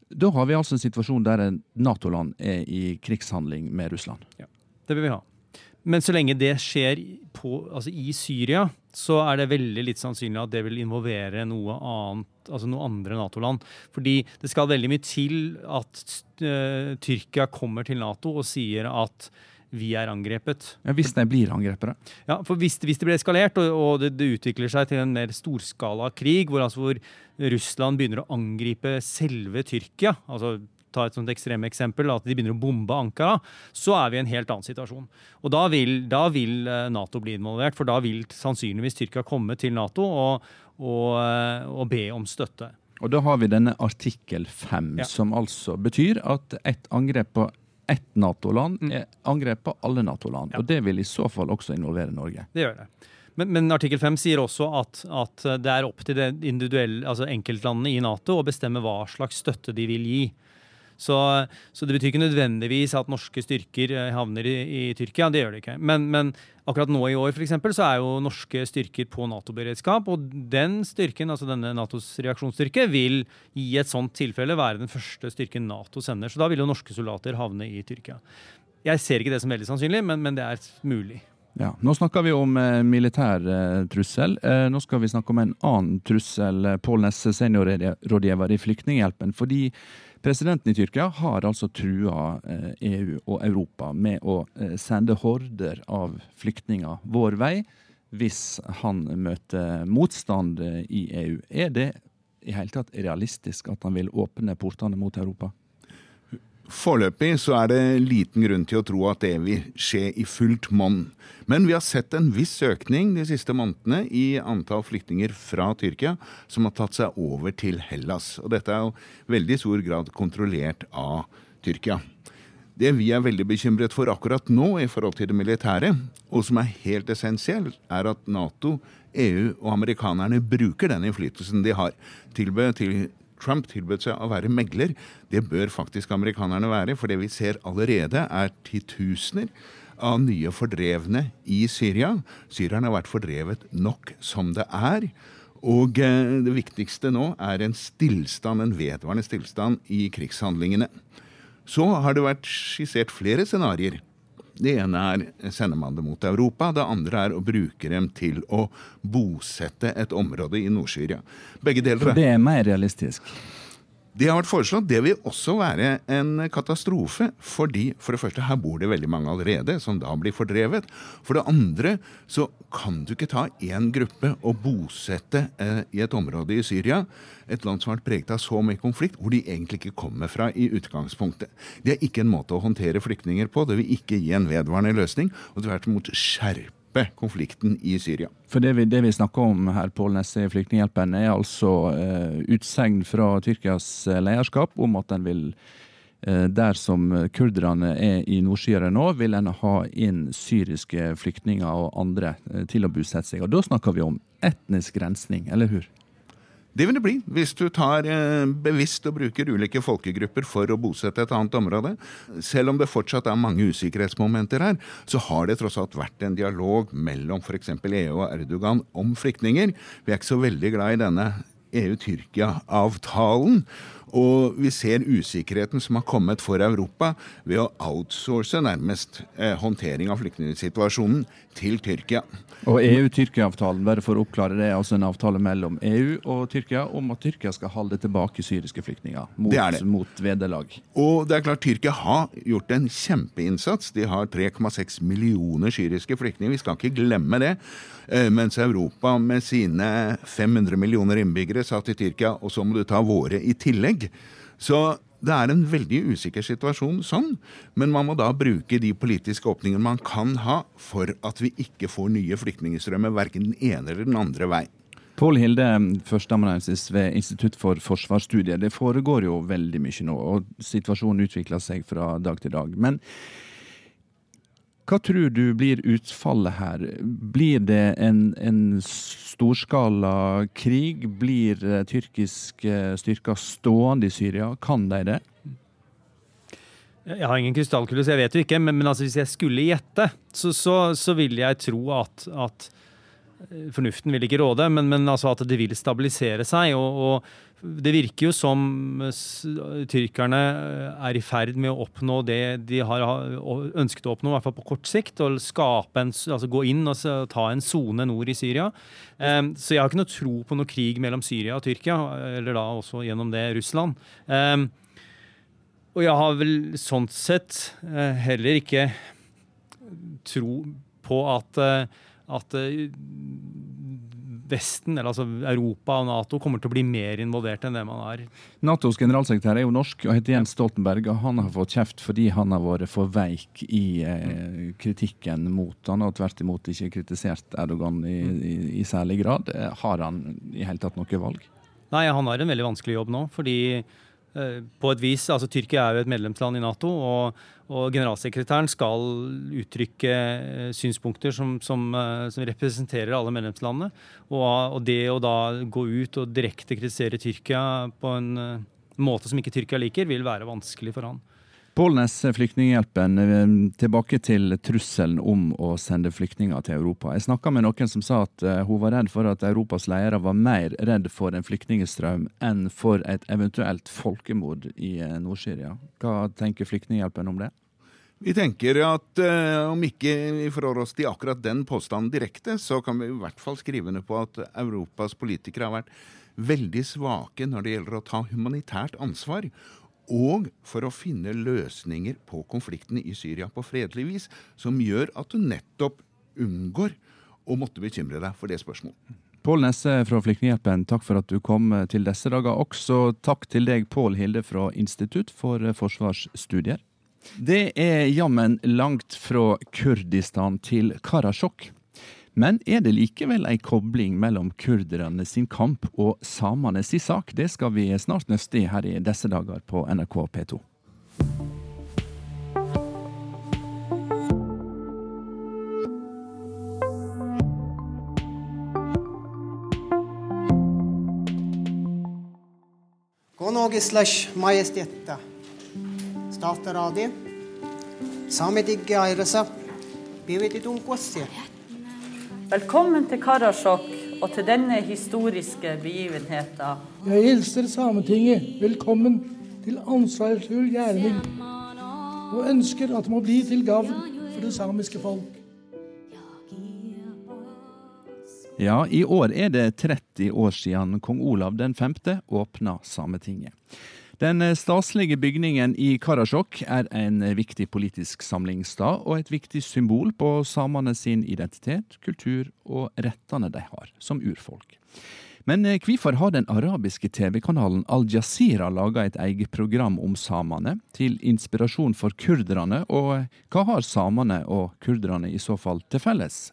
Da har vi altså en situasjon der Nato-land er i krigshandling med Russland. Ja, det vil vi ha. Men så lenge det skjer på, altså i Syria, så er det veldig litt sannsynlig at det vil involvere noe annet, altså noe andre Nato-land. Fordi det skal veldig mye til at uh, Tyrkia kommer til Nato og sier at vi er angrepet. Ja, hvis de blir angrepet. Ja, for hvis, hvis det blir eskalert, og, og det, det, utvikler seg til en mer storskala krig, hvor, altså, hvor Russland begynner å angripe selve Tyrkia, altså ta et sånt ekstremeksempel, at de begynner å bombe Ankara, så er vi i en helt annen situasjon. Og da vil, da vil eh, Nato bli involvert, for da vil sannsynligvis Tyrkia komme til Nato og, og, eh, og be om støtte. Og da har vi denne artikkel 5, ja. som altså betyr at et angrep på ett Nato-land mm. er angrep på alle Nato-land. Ja. Og det vil i så fall også involvere Norge. Det gjør det. Men, men artikkel 5 sier også at, at, det er opp til det altså enkeltlandene i Nato å bestemme hva slags støtte de vil gi. Så, så, det betyr ikke nødvendigvis at norske styrker eh, havner i, i Tyrkia. Det gjør det ikke. Men, men akkurat nå i år for eksempel, så er jo norske styrker på Nato-beredskap. Og den styrken, altså denne Natos reaksjonsstyrke, vil i et sånt tilfelle være den første styrken Nato sender. Så da vil jo norske soldater havne i Tyrkia. Jeg ser ikke det som veldig sannsynlig, men, men det er mulig. Ja, Nå snakker vi om eh, militær eh, trussel. Eh, nå skal vi snakke om en annen trussel. Pål Nesse, seniorrådgiver i Flyktninghjelpen. Fordi Presidenten i Tyrkia har altså trua EU e og Europa med å eh, sende horder av flyktninger vår vei hvis han møter motstand i EU. Er det i hele tatt realistisk at han vil åpne portene mot Europa? Foreløpig så er det liten grunn til å tro at det vil skje i fullt monn. Men vi har sett en viss økning de siste månedene i antall flyktninger fra Tyrkia som har tatt seg over til Hellas. Og dette er jo veldig stor grad kontrollert av Tyrkia. Det vi er veldig bekymret for akkurat nå i forhold til det militære, og som er helt essensielt, er at Nato, EU og amerikanerne bruker den innflytelsen de har, tilbød til Trump tilbød seg å være megler. Det bør faktisk amerikanerne være, for det vi ser allerede, er titusener av nye fordrevne i Syria. Syrerne har vært fordrevet nok som det er. Og eh, det viktigste nå er en stillstand, en vedvarende stillstand i krigshandlingene. Så har det vært skissert flere scenarioer det ene er sender man det mot Europa, det andre er å bruke dem til å bosette et område i Nord-Syria. Begge deler. For det er mer realistisk? Det har vært foreslått. Det vil også være en katastrofe. Fordi for det første, her bor det veldig mange allerede, som da blir fordrevet. For det andre så kan du ikke ta én gruppe og bosette eh, i et område i Syria, et land som har vært preget av så mye konflikt, hvor de egentlig ikke kommer fra i utgangspunktet. Det er ikke en måte å håndtere flyktninger på. Det vil ikke gi en vedvarende løsning, og tvert imot skjerpe dempe konflikten i Syria. For Det vi, det vi snakker om her, Pål Nesse i Flyktninghjelpen, er altså eh, utsegn fra Tyrkias eh, lederskap om at den vil uh, der som kurderne er i Nord-Syria nå, vil en ha inn syriske flyktninger og andre uh, til å bosette seg. Og Da snakker vi om etnisk rensning, eller hur? Det vil det bli hvis du tar eh, bevisst og bruker ulike folkegrupper for å bosette et annet område. Selv om det fortsatt er mange usikkerhetsmomenter her, så har det tross alt vært en dialog mellom f.eks. EU og Erdogan om flyktninger. Vi er ikke så veldig glad i denne EU-Tyrkia-avtalen. Og vi ser usikkerheten som har kommet for Europa ved å outsource nærmest eh, håndtering av flyktningsituasjonen til Tyrkia. Og EU-Tyrkia-avtalen, bare for å oppklare det, er altså en avtale mellom EU og Tyrkia om at Tyrkia skal holde tilbake syriske flyktninger mot, det det. mot vederlag. Og det er klart Tyrkia har gjort en kjempeinnsats. De har 3,6 millioner syriske flyktninger, vi skal ikke glemme det. Eh, mens Europa med sine 500 millioner innbyggere sa til Tyrkia og så må du ta våre i tillegg. Så det er en veldig usikker situasjon sånn, men man må da bruke de politiske åpningene man kan ha for at vi ikke får nye flyktningstrømmer verken den ene eller den andre vei. Pål Hilde, førsteamanuensis ved Institutt for forsvarsstudier. Det foregår jo veldig mye nå, og situasjonen utvikler seg fra dag til dag. Men hva tror du blir utfallet her? Blir det en, en storskala krig? Blir eh, tyrkiske styrker stående i Syria? Kan de det? Jeg har ingen krystallkule, så jeg vet jo ikke. Men, men altså, hvis jeg skulle gjette, så, så, så vil jeg tro at, at eh, Fornuften vil ikke råde, men, men altså at det vil stabilisere seg. og, og det virker jo som tyrkerne er i ferd med å oppnå det de har ønsket å oppnå, i hvert fall på kort sikt. og en, altså gå inn og ta en sone nord i Syria. Um, så jeg har ikke noe tro på noe krig mellom Syria og Tyrkia, eller da også gjennom det Russland. Um, og jeg har vel sånn sett uh, heller ikke tro på at, eh, at eh, Vesten, eller altså Europa og Nato, kommer til å bli mer involvert enn det man er. Natos generalsekretær er jo norsk og heter Jens Stoltenberg. og Han har fått kjeft fordi han har vært for veik i eh, kritikken mot han, og tvert imot ikke kritisert Erdogan i, i, i særlig grad. Eh, Har han i hele tatt noe valg? Nei, han har en veldig vanskelig jobb nå, fordi på et vis, altså Tyrkia er jo et medlemsland i Nato, og, og generalsekretæren skal uttrykke eh, synspunkter som, som, eh, som representerer alle medlemslandene. Og, og det å da gå ut og direkte kritisere Tyrkia på en eh, måte som ikke Tyrkia liker, vil være vanskelig for han. Nesse, Flyktninghjelpen. eh, Tilbake til trusselen om å sende flyktninger til Europa. Jeg snakka med noen som sa at eh, hun var redd for at Europas ledere var mer redd for en flyktningstrøm enn for et eventuelt folkemord i eh, Nord-Syria. Hva tenker Flyktninghjelpen om det? Vi tenker at uh, om ikke vi forholder oss til akkurat den påstanden direkte, så kan vi i hvert fall skrive under på at Europas politikere har vært veldig svake når det gjelder å ta humanitært ansvar. Og for å finne løsninger på konfliktene i Syria på fredelig vis, som gjør at du nettopp unngår å måtte bekymre deg for det spørsmålet. Pål Nesse fra Flyktninghjelpen, takk for at du kom til disse dager. Også takk til deg, Pål Hilde fra Institutt for forsvarsstudier. Det er jammen langt fra Kurdistan til Karasjok. Men er det likevel ei kobling mellom kurderne sin kamp og samene sin sak? Det skal vi snart nøste i her i disse dager på NRK P2. Konungislas Majesteta, statsrådet, samedigge airesa, biviti tunkuassia. Velkommen til Karasjok og til denne historiske begivenheten. Jeg hilser Sametinget velkommen til ansvarsfull gjerning, og ønsker at det må bli til gavn for det samiske folk. Ja, i år er det 30 år siden kong Olav den 5. åpna Sametinget. Den staselige bygningen i Karasjok er en viktig politisk samlingsstad og et viktig symbol på samene sin identitet, kultur og rettene de har som urfolk. Men hvorfor har den arabiske TV-kanalen Al Jazeera laga et eget program om samene, til inspirasjon for kurderne, og hva har samene og kurderne i så fall til felles?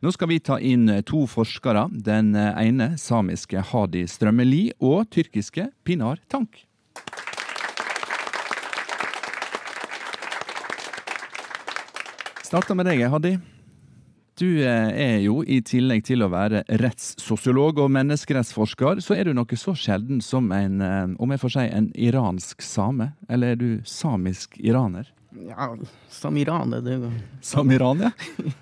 Nå skal vi ta inn to forskere, den ene samiske Hadi Strømmeli og tyrkiske Pinar Tank. Starter med deg, Hadi. Du er jo, i tillegg til å være rettssosiolog og menneskerettsforsker, så er du noe så sjelden som en, om jeg får si, en iransk same. Eller er du samisk iraner? Ja, som iraner, det går. jo Som iran, ja?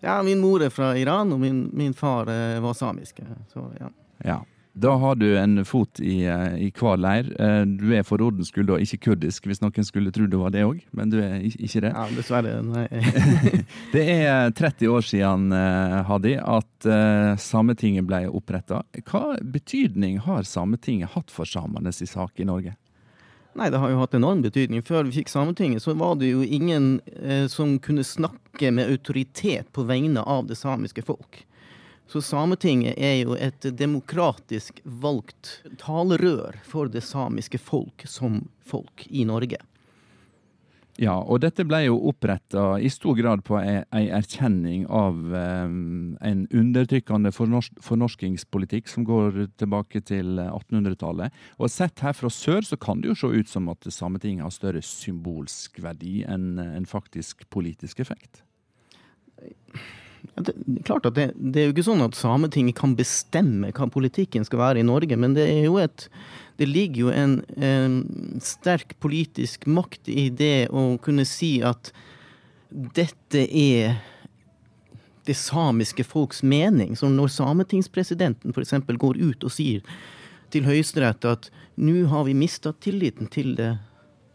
Ja, min mor er fra Iran, og min, min far eh, var samisk. Så ja. Ja. Da har du en fot i, eh, i hver leir. Eh, Du er for ordens skyld da ikke kurdisk, hvis noen skulle tro du var det òg, men du er ikke det. ja, dessverre. Nei. Det er 30 år siden, eh, Hadi, at eh, Sametinget ble oppretta. Hva betydning har Sametinget hatt for samenes sak i Norge? Nei, det har jo hatt enorm betydning. Før vi fikk Sametinget, så var det jo ingen eh, som kunne snakke med autoritet på vegne av det samiske folk. Så Sametinget er jo et demokratisk valgt talerør for det samiske folk som folk i Norge. Ja, og dette ble jo oppretta i stor grad på ei, erkjenning av eh, en undertrykkende fornors fornorskingspolitikk som går tilbake til 1800-tallet. Og sett her fra sør så kan det jo se ut som at Sametinget har større symbolsk verdi enn en faktisk politisk effekt. Det, klart at det, det er jo ikke sånn at Sametinget kan bestemme hva politikken skal være i Norge, men det et det ligger jo en, en sterk politisk makt i det å kunne si at dette er det samiske folks mening. Så når sametingspresidenten f.eks. går ut og sier til Høyesterett at nå har vi mista tilliten til,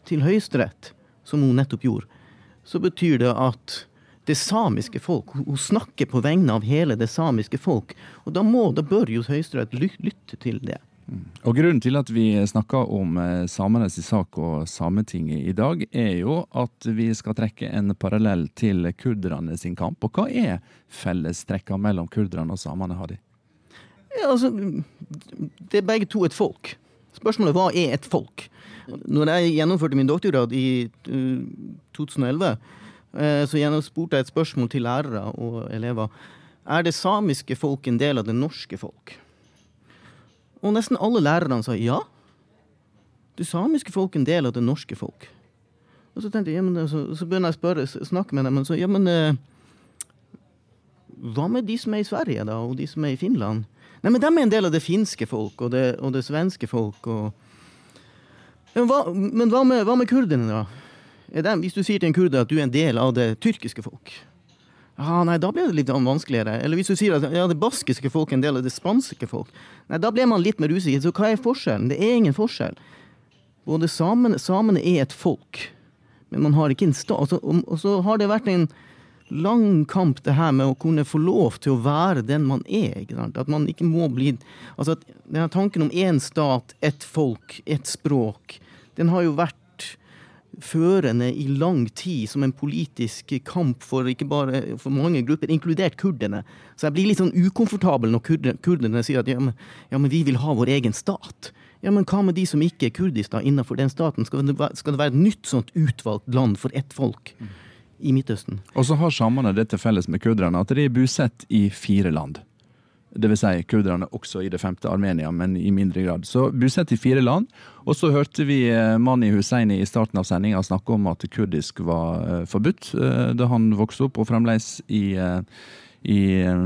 til Høyesterett, som hun nettopp gjorde, så betyr det at det samiske folk Hun snakker på vegne av hele det samiske folk. Og da, må, da bør jo Høyesterett lytte til det. Og Grunnen til at vi snakker om eh, samenes sak og Sametinget i dag, er jo at vi skal trekke en parallell til kurderne sin kamp. Og hva er fellestrekka mellom kurderne og samene, Hadi? Ja, altså, det er begge to et folk. Spørsmålet hva er et folk? Når jeg gjennomførte min doktorgrad i uh, 2011, uh, så jeg jeg et spørsmål til lærere og elever. Er det samiske folk en del av det norske folk? Og nesten alle lærerne sa ja. Det samiske folk en del av det norske folk. Og så tenkte jeg, ja, men, så, så begynner jeg å spørre, snakke med dem, Men så ja, men eh, Hva med de som er i Sverige, da, og de som er i Finland? Nei, men de er en del av det finske folk og det, og det svenske folk. og... Ja, hva, men hva med, hva med kurderne, da? De, hvis du sier til en kurder at du er en del av det tyrkiske folk, Ah, nei, da blir det litt vanskeligere. Eller hvis du sier at ja, det baskiske folk er en del av det spanske folk, nei, da blir man litt mer usikker. Så hva er forskjellen? Det er ingen forskjell. Både samene, samene er et folk, men man har ikke en stat. Og så, og så har det vært en lang kamp, det her med å kunne få lov til å være den man er. Ikke sant? At man ikke må bli Altså, denne tanken om én stat, ett folk, ett språk, den har jo vært førende i lang tid som en politisk kamp for ikke bare for mange grupper, inkludert kurderne. Så jeg blir litt sånn ukomfortabel når kurderne, kurderne sier at ja men, ja men, vi vil ha vår egen stat. Ja, men hva med de som ikke er kurdistan innenfor den staten? Skal det, skal det være et nytt sånt utvalgt land for ett folk i Midtøsten? Og så har samene det til felles med kurderne at de er bosatt i fire land. Vil si kurderne også i det femte Armenia, men i mindre grad. Så bosatt i fire land. Og så hørte vi eh, Mani Husseini i starten av sendinga snakke om at kurdisk var uh, forbudt uh, da han vokste opp, og fremdeles i, i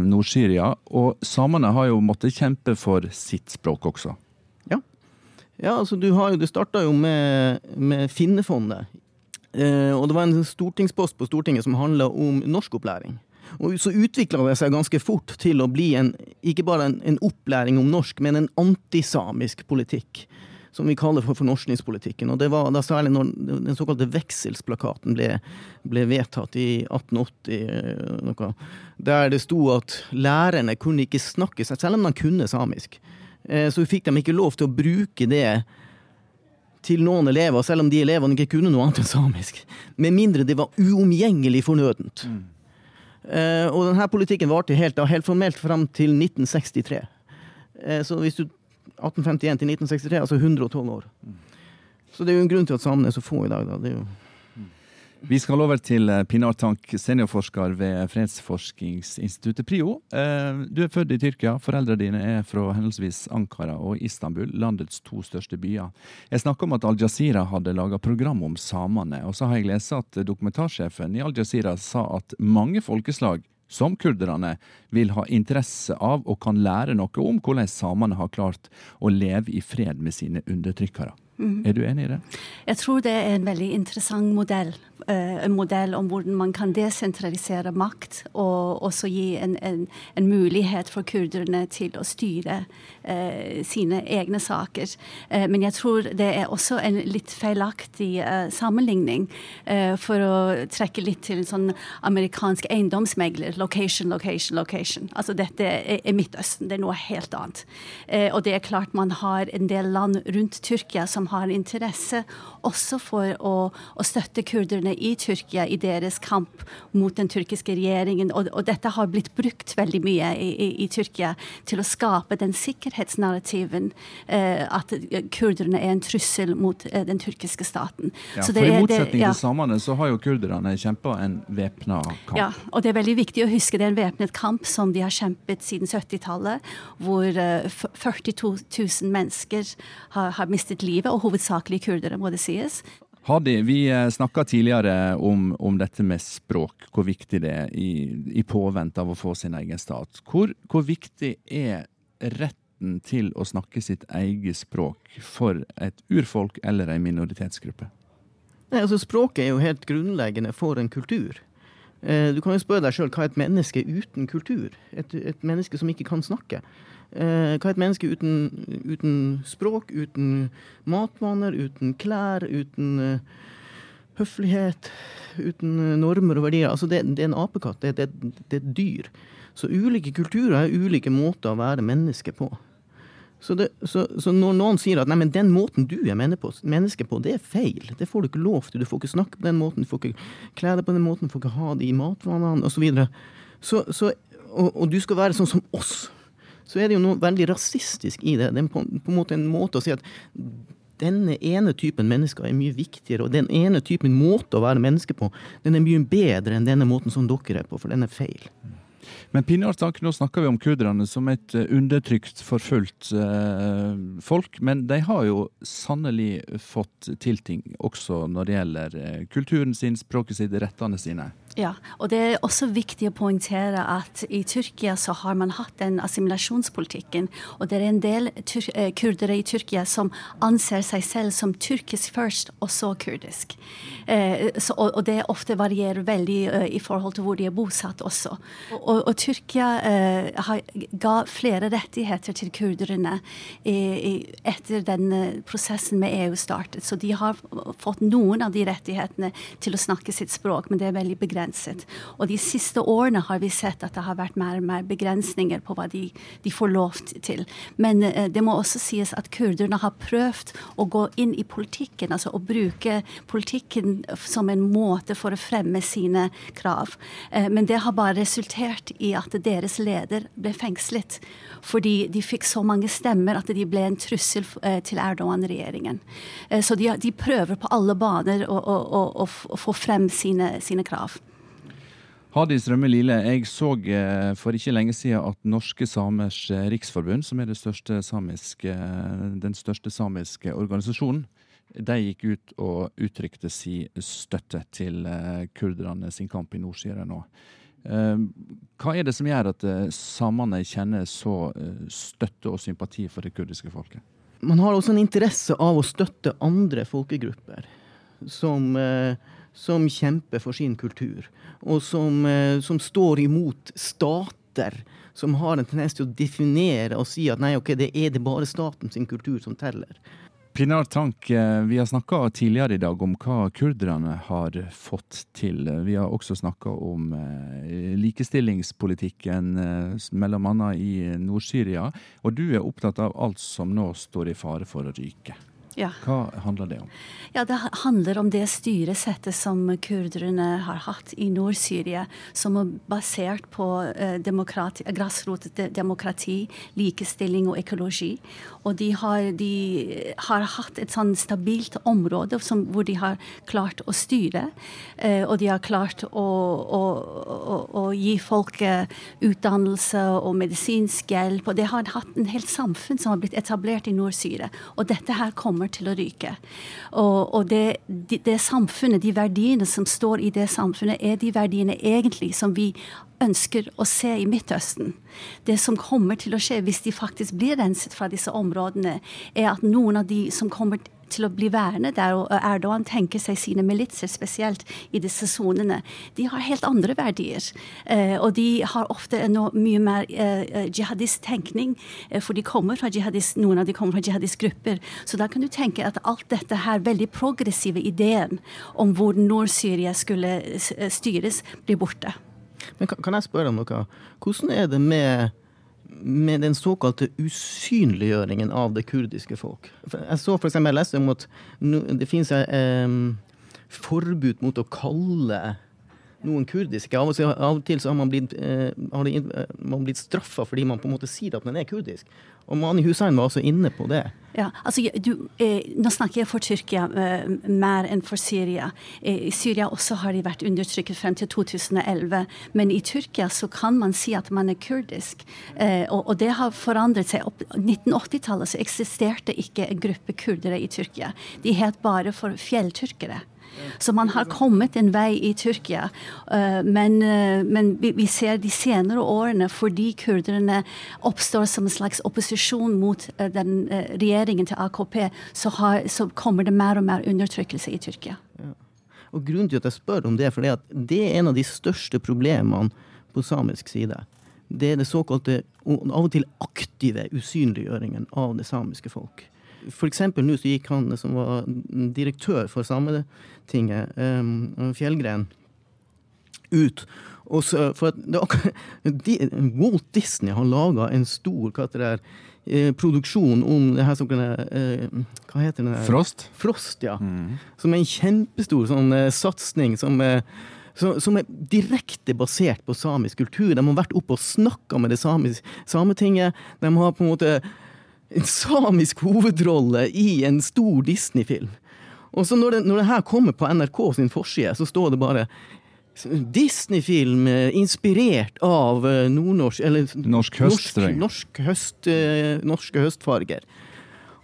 Nord-Syria. Og samene har jo måttet kjempe for sitt språk også. Ja, ja altså du har det starta jo med, med Finnefondet. og det var en stortingspost på Stortinget som handla om norskopplæring. Og så utvikla det seg ganske fort til å bli en, ikke bare en, en opplæring om norsk, men en antisamisk politikk. Som vi kaller for fornorskningspolitikken. Og det var da særlig når den såkalte vekselsplakaten ble, ble vedtatt i 1880, noe, der det sto at lærerne kunne ikke snakke seg, selv om de kunne samisk. Så fikk de ikke lov til å bruke det til noen elever, selv om de elevene ikke kunne noe annet enn samisk. Med mindre det var uomgjengelig fornødent. Mm. Uh, og denne politikken varte helt, helt formelt fram til 1963. Uh, så hvis du 1851 til 1963, altså 112 år. Så det er jo en grunn til at samene er så få i dag. Da. Det er jo vi skal over til eh, Pinar Tank, seniorforsker ved fredsforskningsinstituttet PRIO. Du er født i Tyrkia. Foreldrene dine er fra henholdsvis Ankara og Istanbul, landets to største byer. Jeg snakka om at Al Jazeera hadde laga program om samene. Og så har jeg lest at dokumentarsjefen i Al Jazeera sa at mange folkeslag som kurderne vil ha interesse av og kan lære noe om hvordan samene har klart å leve i fred med sine undertrykkere. Mm. Er du enig i det? Jeg tror det er en veldig interessant modell. Uh, en modell om hvordan man kan desentralisere makt, og også gi en, en, en mulighet for kurderne til å styre eh, sine egne saker. Eh, men jeg tror det er også en litt feilaktig sammenligning. for å trekke litt til en sånn amerikansk eiendomsmegler. Location, location, location. Altså dette er, er Midtøsten. Det er noe helt annet. og det er klart man har en del land rundt Tyrkia som har interesse også for å, å, støtte kurderne i Tyrkia i deres kamp mot den tyrkiske regjeringen. Og, og dette har blitt brukt veldig mye i, i, i Tyrkia til å skape den sikkerhetsnarrativen eh, at kurderne er en trussel mot eh, den tyrkiske staten. Ja, for I motsetning det, ja. til samene så har jo kurderne kjempa en væpna kamp. Ja, og det er veldig viktig å huske det er en væpnet kamp som de har kjempet siden 70-tallet, hvor eh, 42 000 mennesker har, har mistet livet og hovedsakelig kurdere, må det sies. Hadi, vi eh, snakka tidligere om, om, dette med språk, hvor viktig det er i, i påvente av å få sin egen stat. Hvor, hvor, viktig er retten til å snakke sitt eget språk for et urfolk eller en minoritetsgruppe? Nei, altså Språket er jo helt grunnleggende for en kultur. Eh, du kan jo spørre deg sjøl hva er et menneske uten kultur? Et, et menneske som ikke kan snakke. Eh, hva er et menneske uten, uten, språk, uten matvaner, uten klær, uten uh, høflighet, uten uh, normer og verdier? Altså det, det, er en apekatt. Det, det, det er et dyr. Så ulike kulturer er ulike måter å være menneske på. Så, så, så, når noen sier at nei, men den måten du er menneske på, det er feil, det får du ikke lov til, du får ikke snakke på den måten, du får ikke kle deg på den måten, du får ikke ha de matvanene osv. Så, så, og, og du skal være sånn som oss. Så er det jo noe veldig rasistisk i det. Det er på, på en måte en måte å si at denne ene typen mennesker er mye viktigere, og den ene typen måte å være menneske på, den er mye bedre enn denne måten som dere er på, for den er feil. Men Pinjartak, nå snakker vi om kurderne som et eh, undertrykt, forfulgt eh, folk. Men de har jo sannelig fått til ting, også når det gjelder eh, kulturen sin, språket sitt, rettene sine. Ja, og det er også viktig å poengtere at i Tyrkia så har man hatt den assimilasjonspolitikken. Og det er en del eh, kurdere i Tyrkia som anser seg selv som tyrkisk først, og så kurdisk. Eh, så, og, og, det ofte varierer veldig uh, i forhold til hvor de er bosatt også. Og, og Tyrkia uh, har, ga flere rettigheter til kurderne i, i, etter den prosessen med EU startet. Så de har fått noen av de rettighetene til å snakke sitt språk, men det er veldig begrenset begrenset. Og de siste årene har vi sett at det har vært mer og mer begrensninger på hva de, de får lov til. Men eh, det må også sies at kurderne har prøvd å gå inn i politikken, altså å bruke politikken som en måte for å fremme sine krav. Eh, men det har bare resultert i at deres leder ble fengslet. Fordi de fikk så mange stemmer at de ble en trussel eh, til Erdogan-regjeringen. Eh, så de, de, prøver på alle baner å, å, å, å få frem sine, sine krav. Hadis Rømme Lile, jeg så eh, for ikke lenge siden at Norske Samers eh, Riksforbund, som er største samiske, den største samiske organisasjonen, de gikk ut og uttrykte sin støtte til eh, kurderne sin kamp i Nord-Syria nå. Hva er det som gjør at samene kjenner så støtte og sympati for det kurdiske folket? Man har også en interesse av å støtte andre folkegrupper som som kjemper for sin kultur, og som, eh, som står imot stater som har en tendens til å definere og si at nei, ok, det er det bare staten sin kultur som teller. Pinar Tank, eh, vi har snakka tidligere i dag om hva kurderne har fått til. Vi har også snakka om eh, likestillingspolitikken, mellom annet i Nord-Syria. Og du er opptatt av alt som nå står i fare for å ryke. Ja. Hva handler det om? Ja, Det handler om det styresettet som kurderne har hatt i Nord-Syria, som er basert på eh, grasrotdemokrati, likestilling og økologi. Og de har, de har hatt et sånn stabilt område som, hvor de har klart å styre. Eh, og de har klart å, å, å, å gi folk utdannelse og medisinsk hjelp. Og de har hatt en helt samfunn som har blitt etablert i Nord-Syria. Og dette her kommer kommer til å ryke. Og, og det, det, det, samfunnet, de verdiene som står i det samfunnet, er de verdiene egentlig som vi ønsker å se i Midtøsten. Det som kommer til å skje hvis de faktisk blir renset fra disse områdene, er at noen av de som kommer til å bli værende der, og Erdogan tenker seg sine militser, spesielt i disse sonene, de har helt andre verdier. Eh, og de har ofte en mye mer eh, eh jihadist-tenkning, for de kommer fra jihadist, noen av de kommer fra jihadistgrupper. Så da kan du tenke at alt dette her veldig progressive ideen om hvor Nord-Syria skulle styres, blir borte. Men kan, kan jeg spørre om noe? Hvordan er det med med den såkalte usynliggjøringen av det kurdiske folk. Jeg så for eksempel, jeg leste om at det finnes eh, forbud mot å kalle noen kurdiske. Av og til, så har man blitt, eh, har det, man blitt straffa fordi man på en måte sier at man er kurdisk. Og Mani Hussein var også inne på det. Ja, altså, du, eh, Nå snakker jeg for Tyrkia eh, mer enn for Syria. Eh, I Syria også har de vært undertrykket frem til 2011. Men i Tyrkia så kan man si at man er kurdisk. Eh, og, og, det har forandret seg. Opp 1980-tallet så eksisterte ikke en gruppe kurdere i Tyrkia. De het bare for fjelltyrkere. Så man har kommet en vei i Tyrkia. Eh, men, eh, men vi ser de senere årene, fordi kurderne oppstår som en slags opposisjon mot eh, den regjeringen til AKP, så, har, så kommer det mer og mer undertrykkelse i Tyrkia. Og Grunnen til at jeg spør om det, for det er en av de største problemene på samisk side. Det er det såkalte, av og til aktive usynliggjøringen av det samiske folk. For eksempel nå så gikk han som var direktør for Sametinget, um, Fjellgren, ut. Og så, for at det, Walt Disney har laga en stor hva det der, eh, produksjon om det her som eh, Hva heter det? Frost? Frost, ja. Som er en kjempestor sånn eh, satsing som eh, som er direkte basert på samisk kultur. De har vært oppe og snakka med det samis, Sametinget. De har på en måte en samisk hovedrolle i en stor Disney-film. Og så når det, når det her kommer på NRK sin forside, så står det bare Disney-film eh, inspirert av eh, nordnorsk Eller Norsk høst, Norsk, norsk høst, eh, norske høstfarger.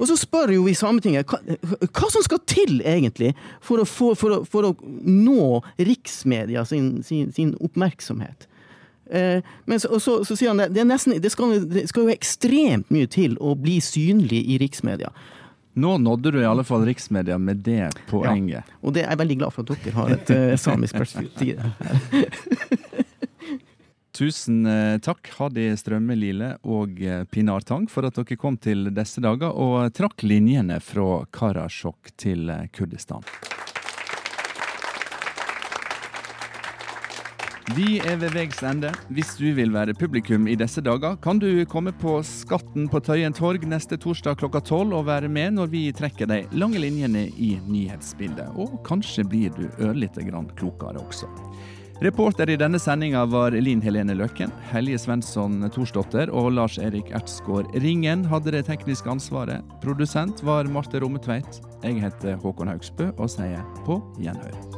Og så spør jo vi Sametinget hva, hva som skal til egentlig for å, få, for å, for å nå riksmedia sin, sin, sin oppmerksomhet. Eh, men så, så, så sier han det, det, nesten, det, skal, det skal jo ekstremt mye til å bli synlig i riksmedia. Nå nådde du i alle fall riksmedia med det poenget. Ja, og det er jeg veldig glad for at dere har et uh, samisk perspektiv. Tusen eh, takk, Hadi Strømme Lile og eh, Pinar Tang, for at dere kom til disse dager og trakk linjene fra Karasjok til eh, Kurdistan. Vi er ved veis ende. Hvis du vil være publikum i disse dager, kan du komme på Skatten på Tøyen torg neste torsdag klokka tolv og være med når vi trekker de lange linjene i nyhetsbildet. Og kanskje blir du ørlite grann klokere også. Reporter i denne sendinga var Linn Helene Løkken, Helje Svensson Thorsdotter og Lars Erik Ertsgaard Ringen hadde det tekniske ansvaret. Produsent var Marte Rommetveit. Jeg heter Håkon Haugsbø og sier på gjenhør.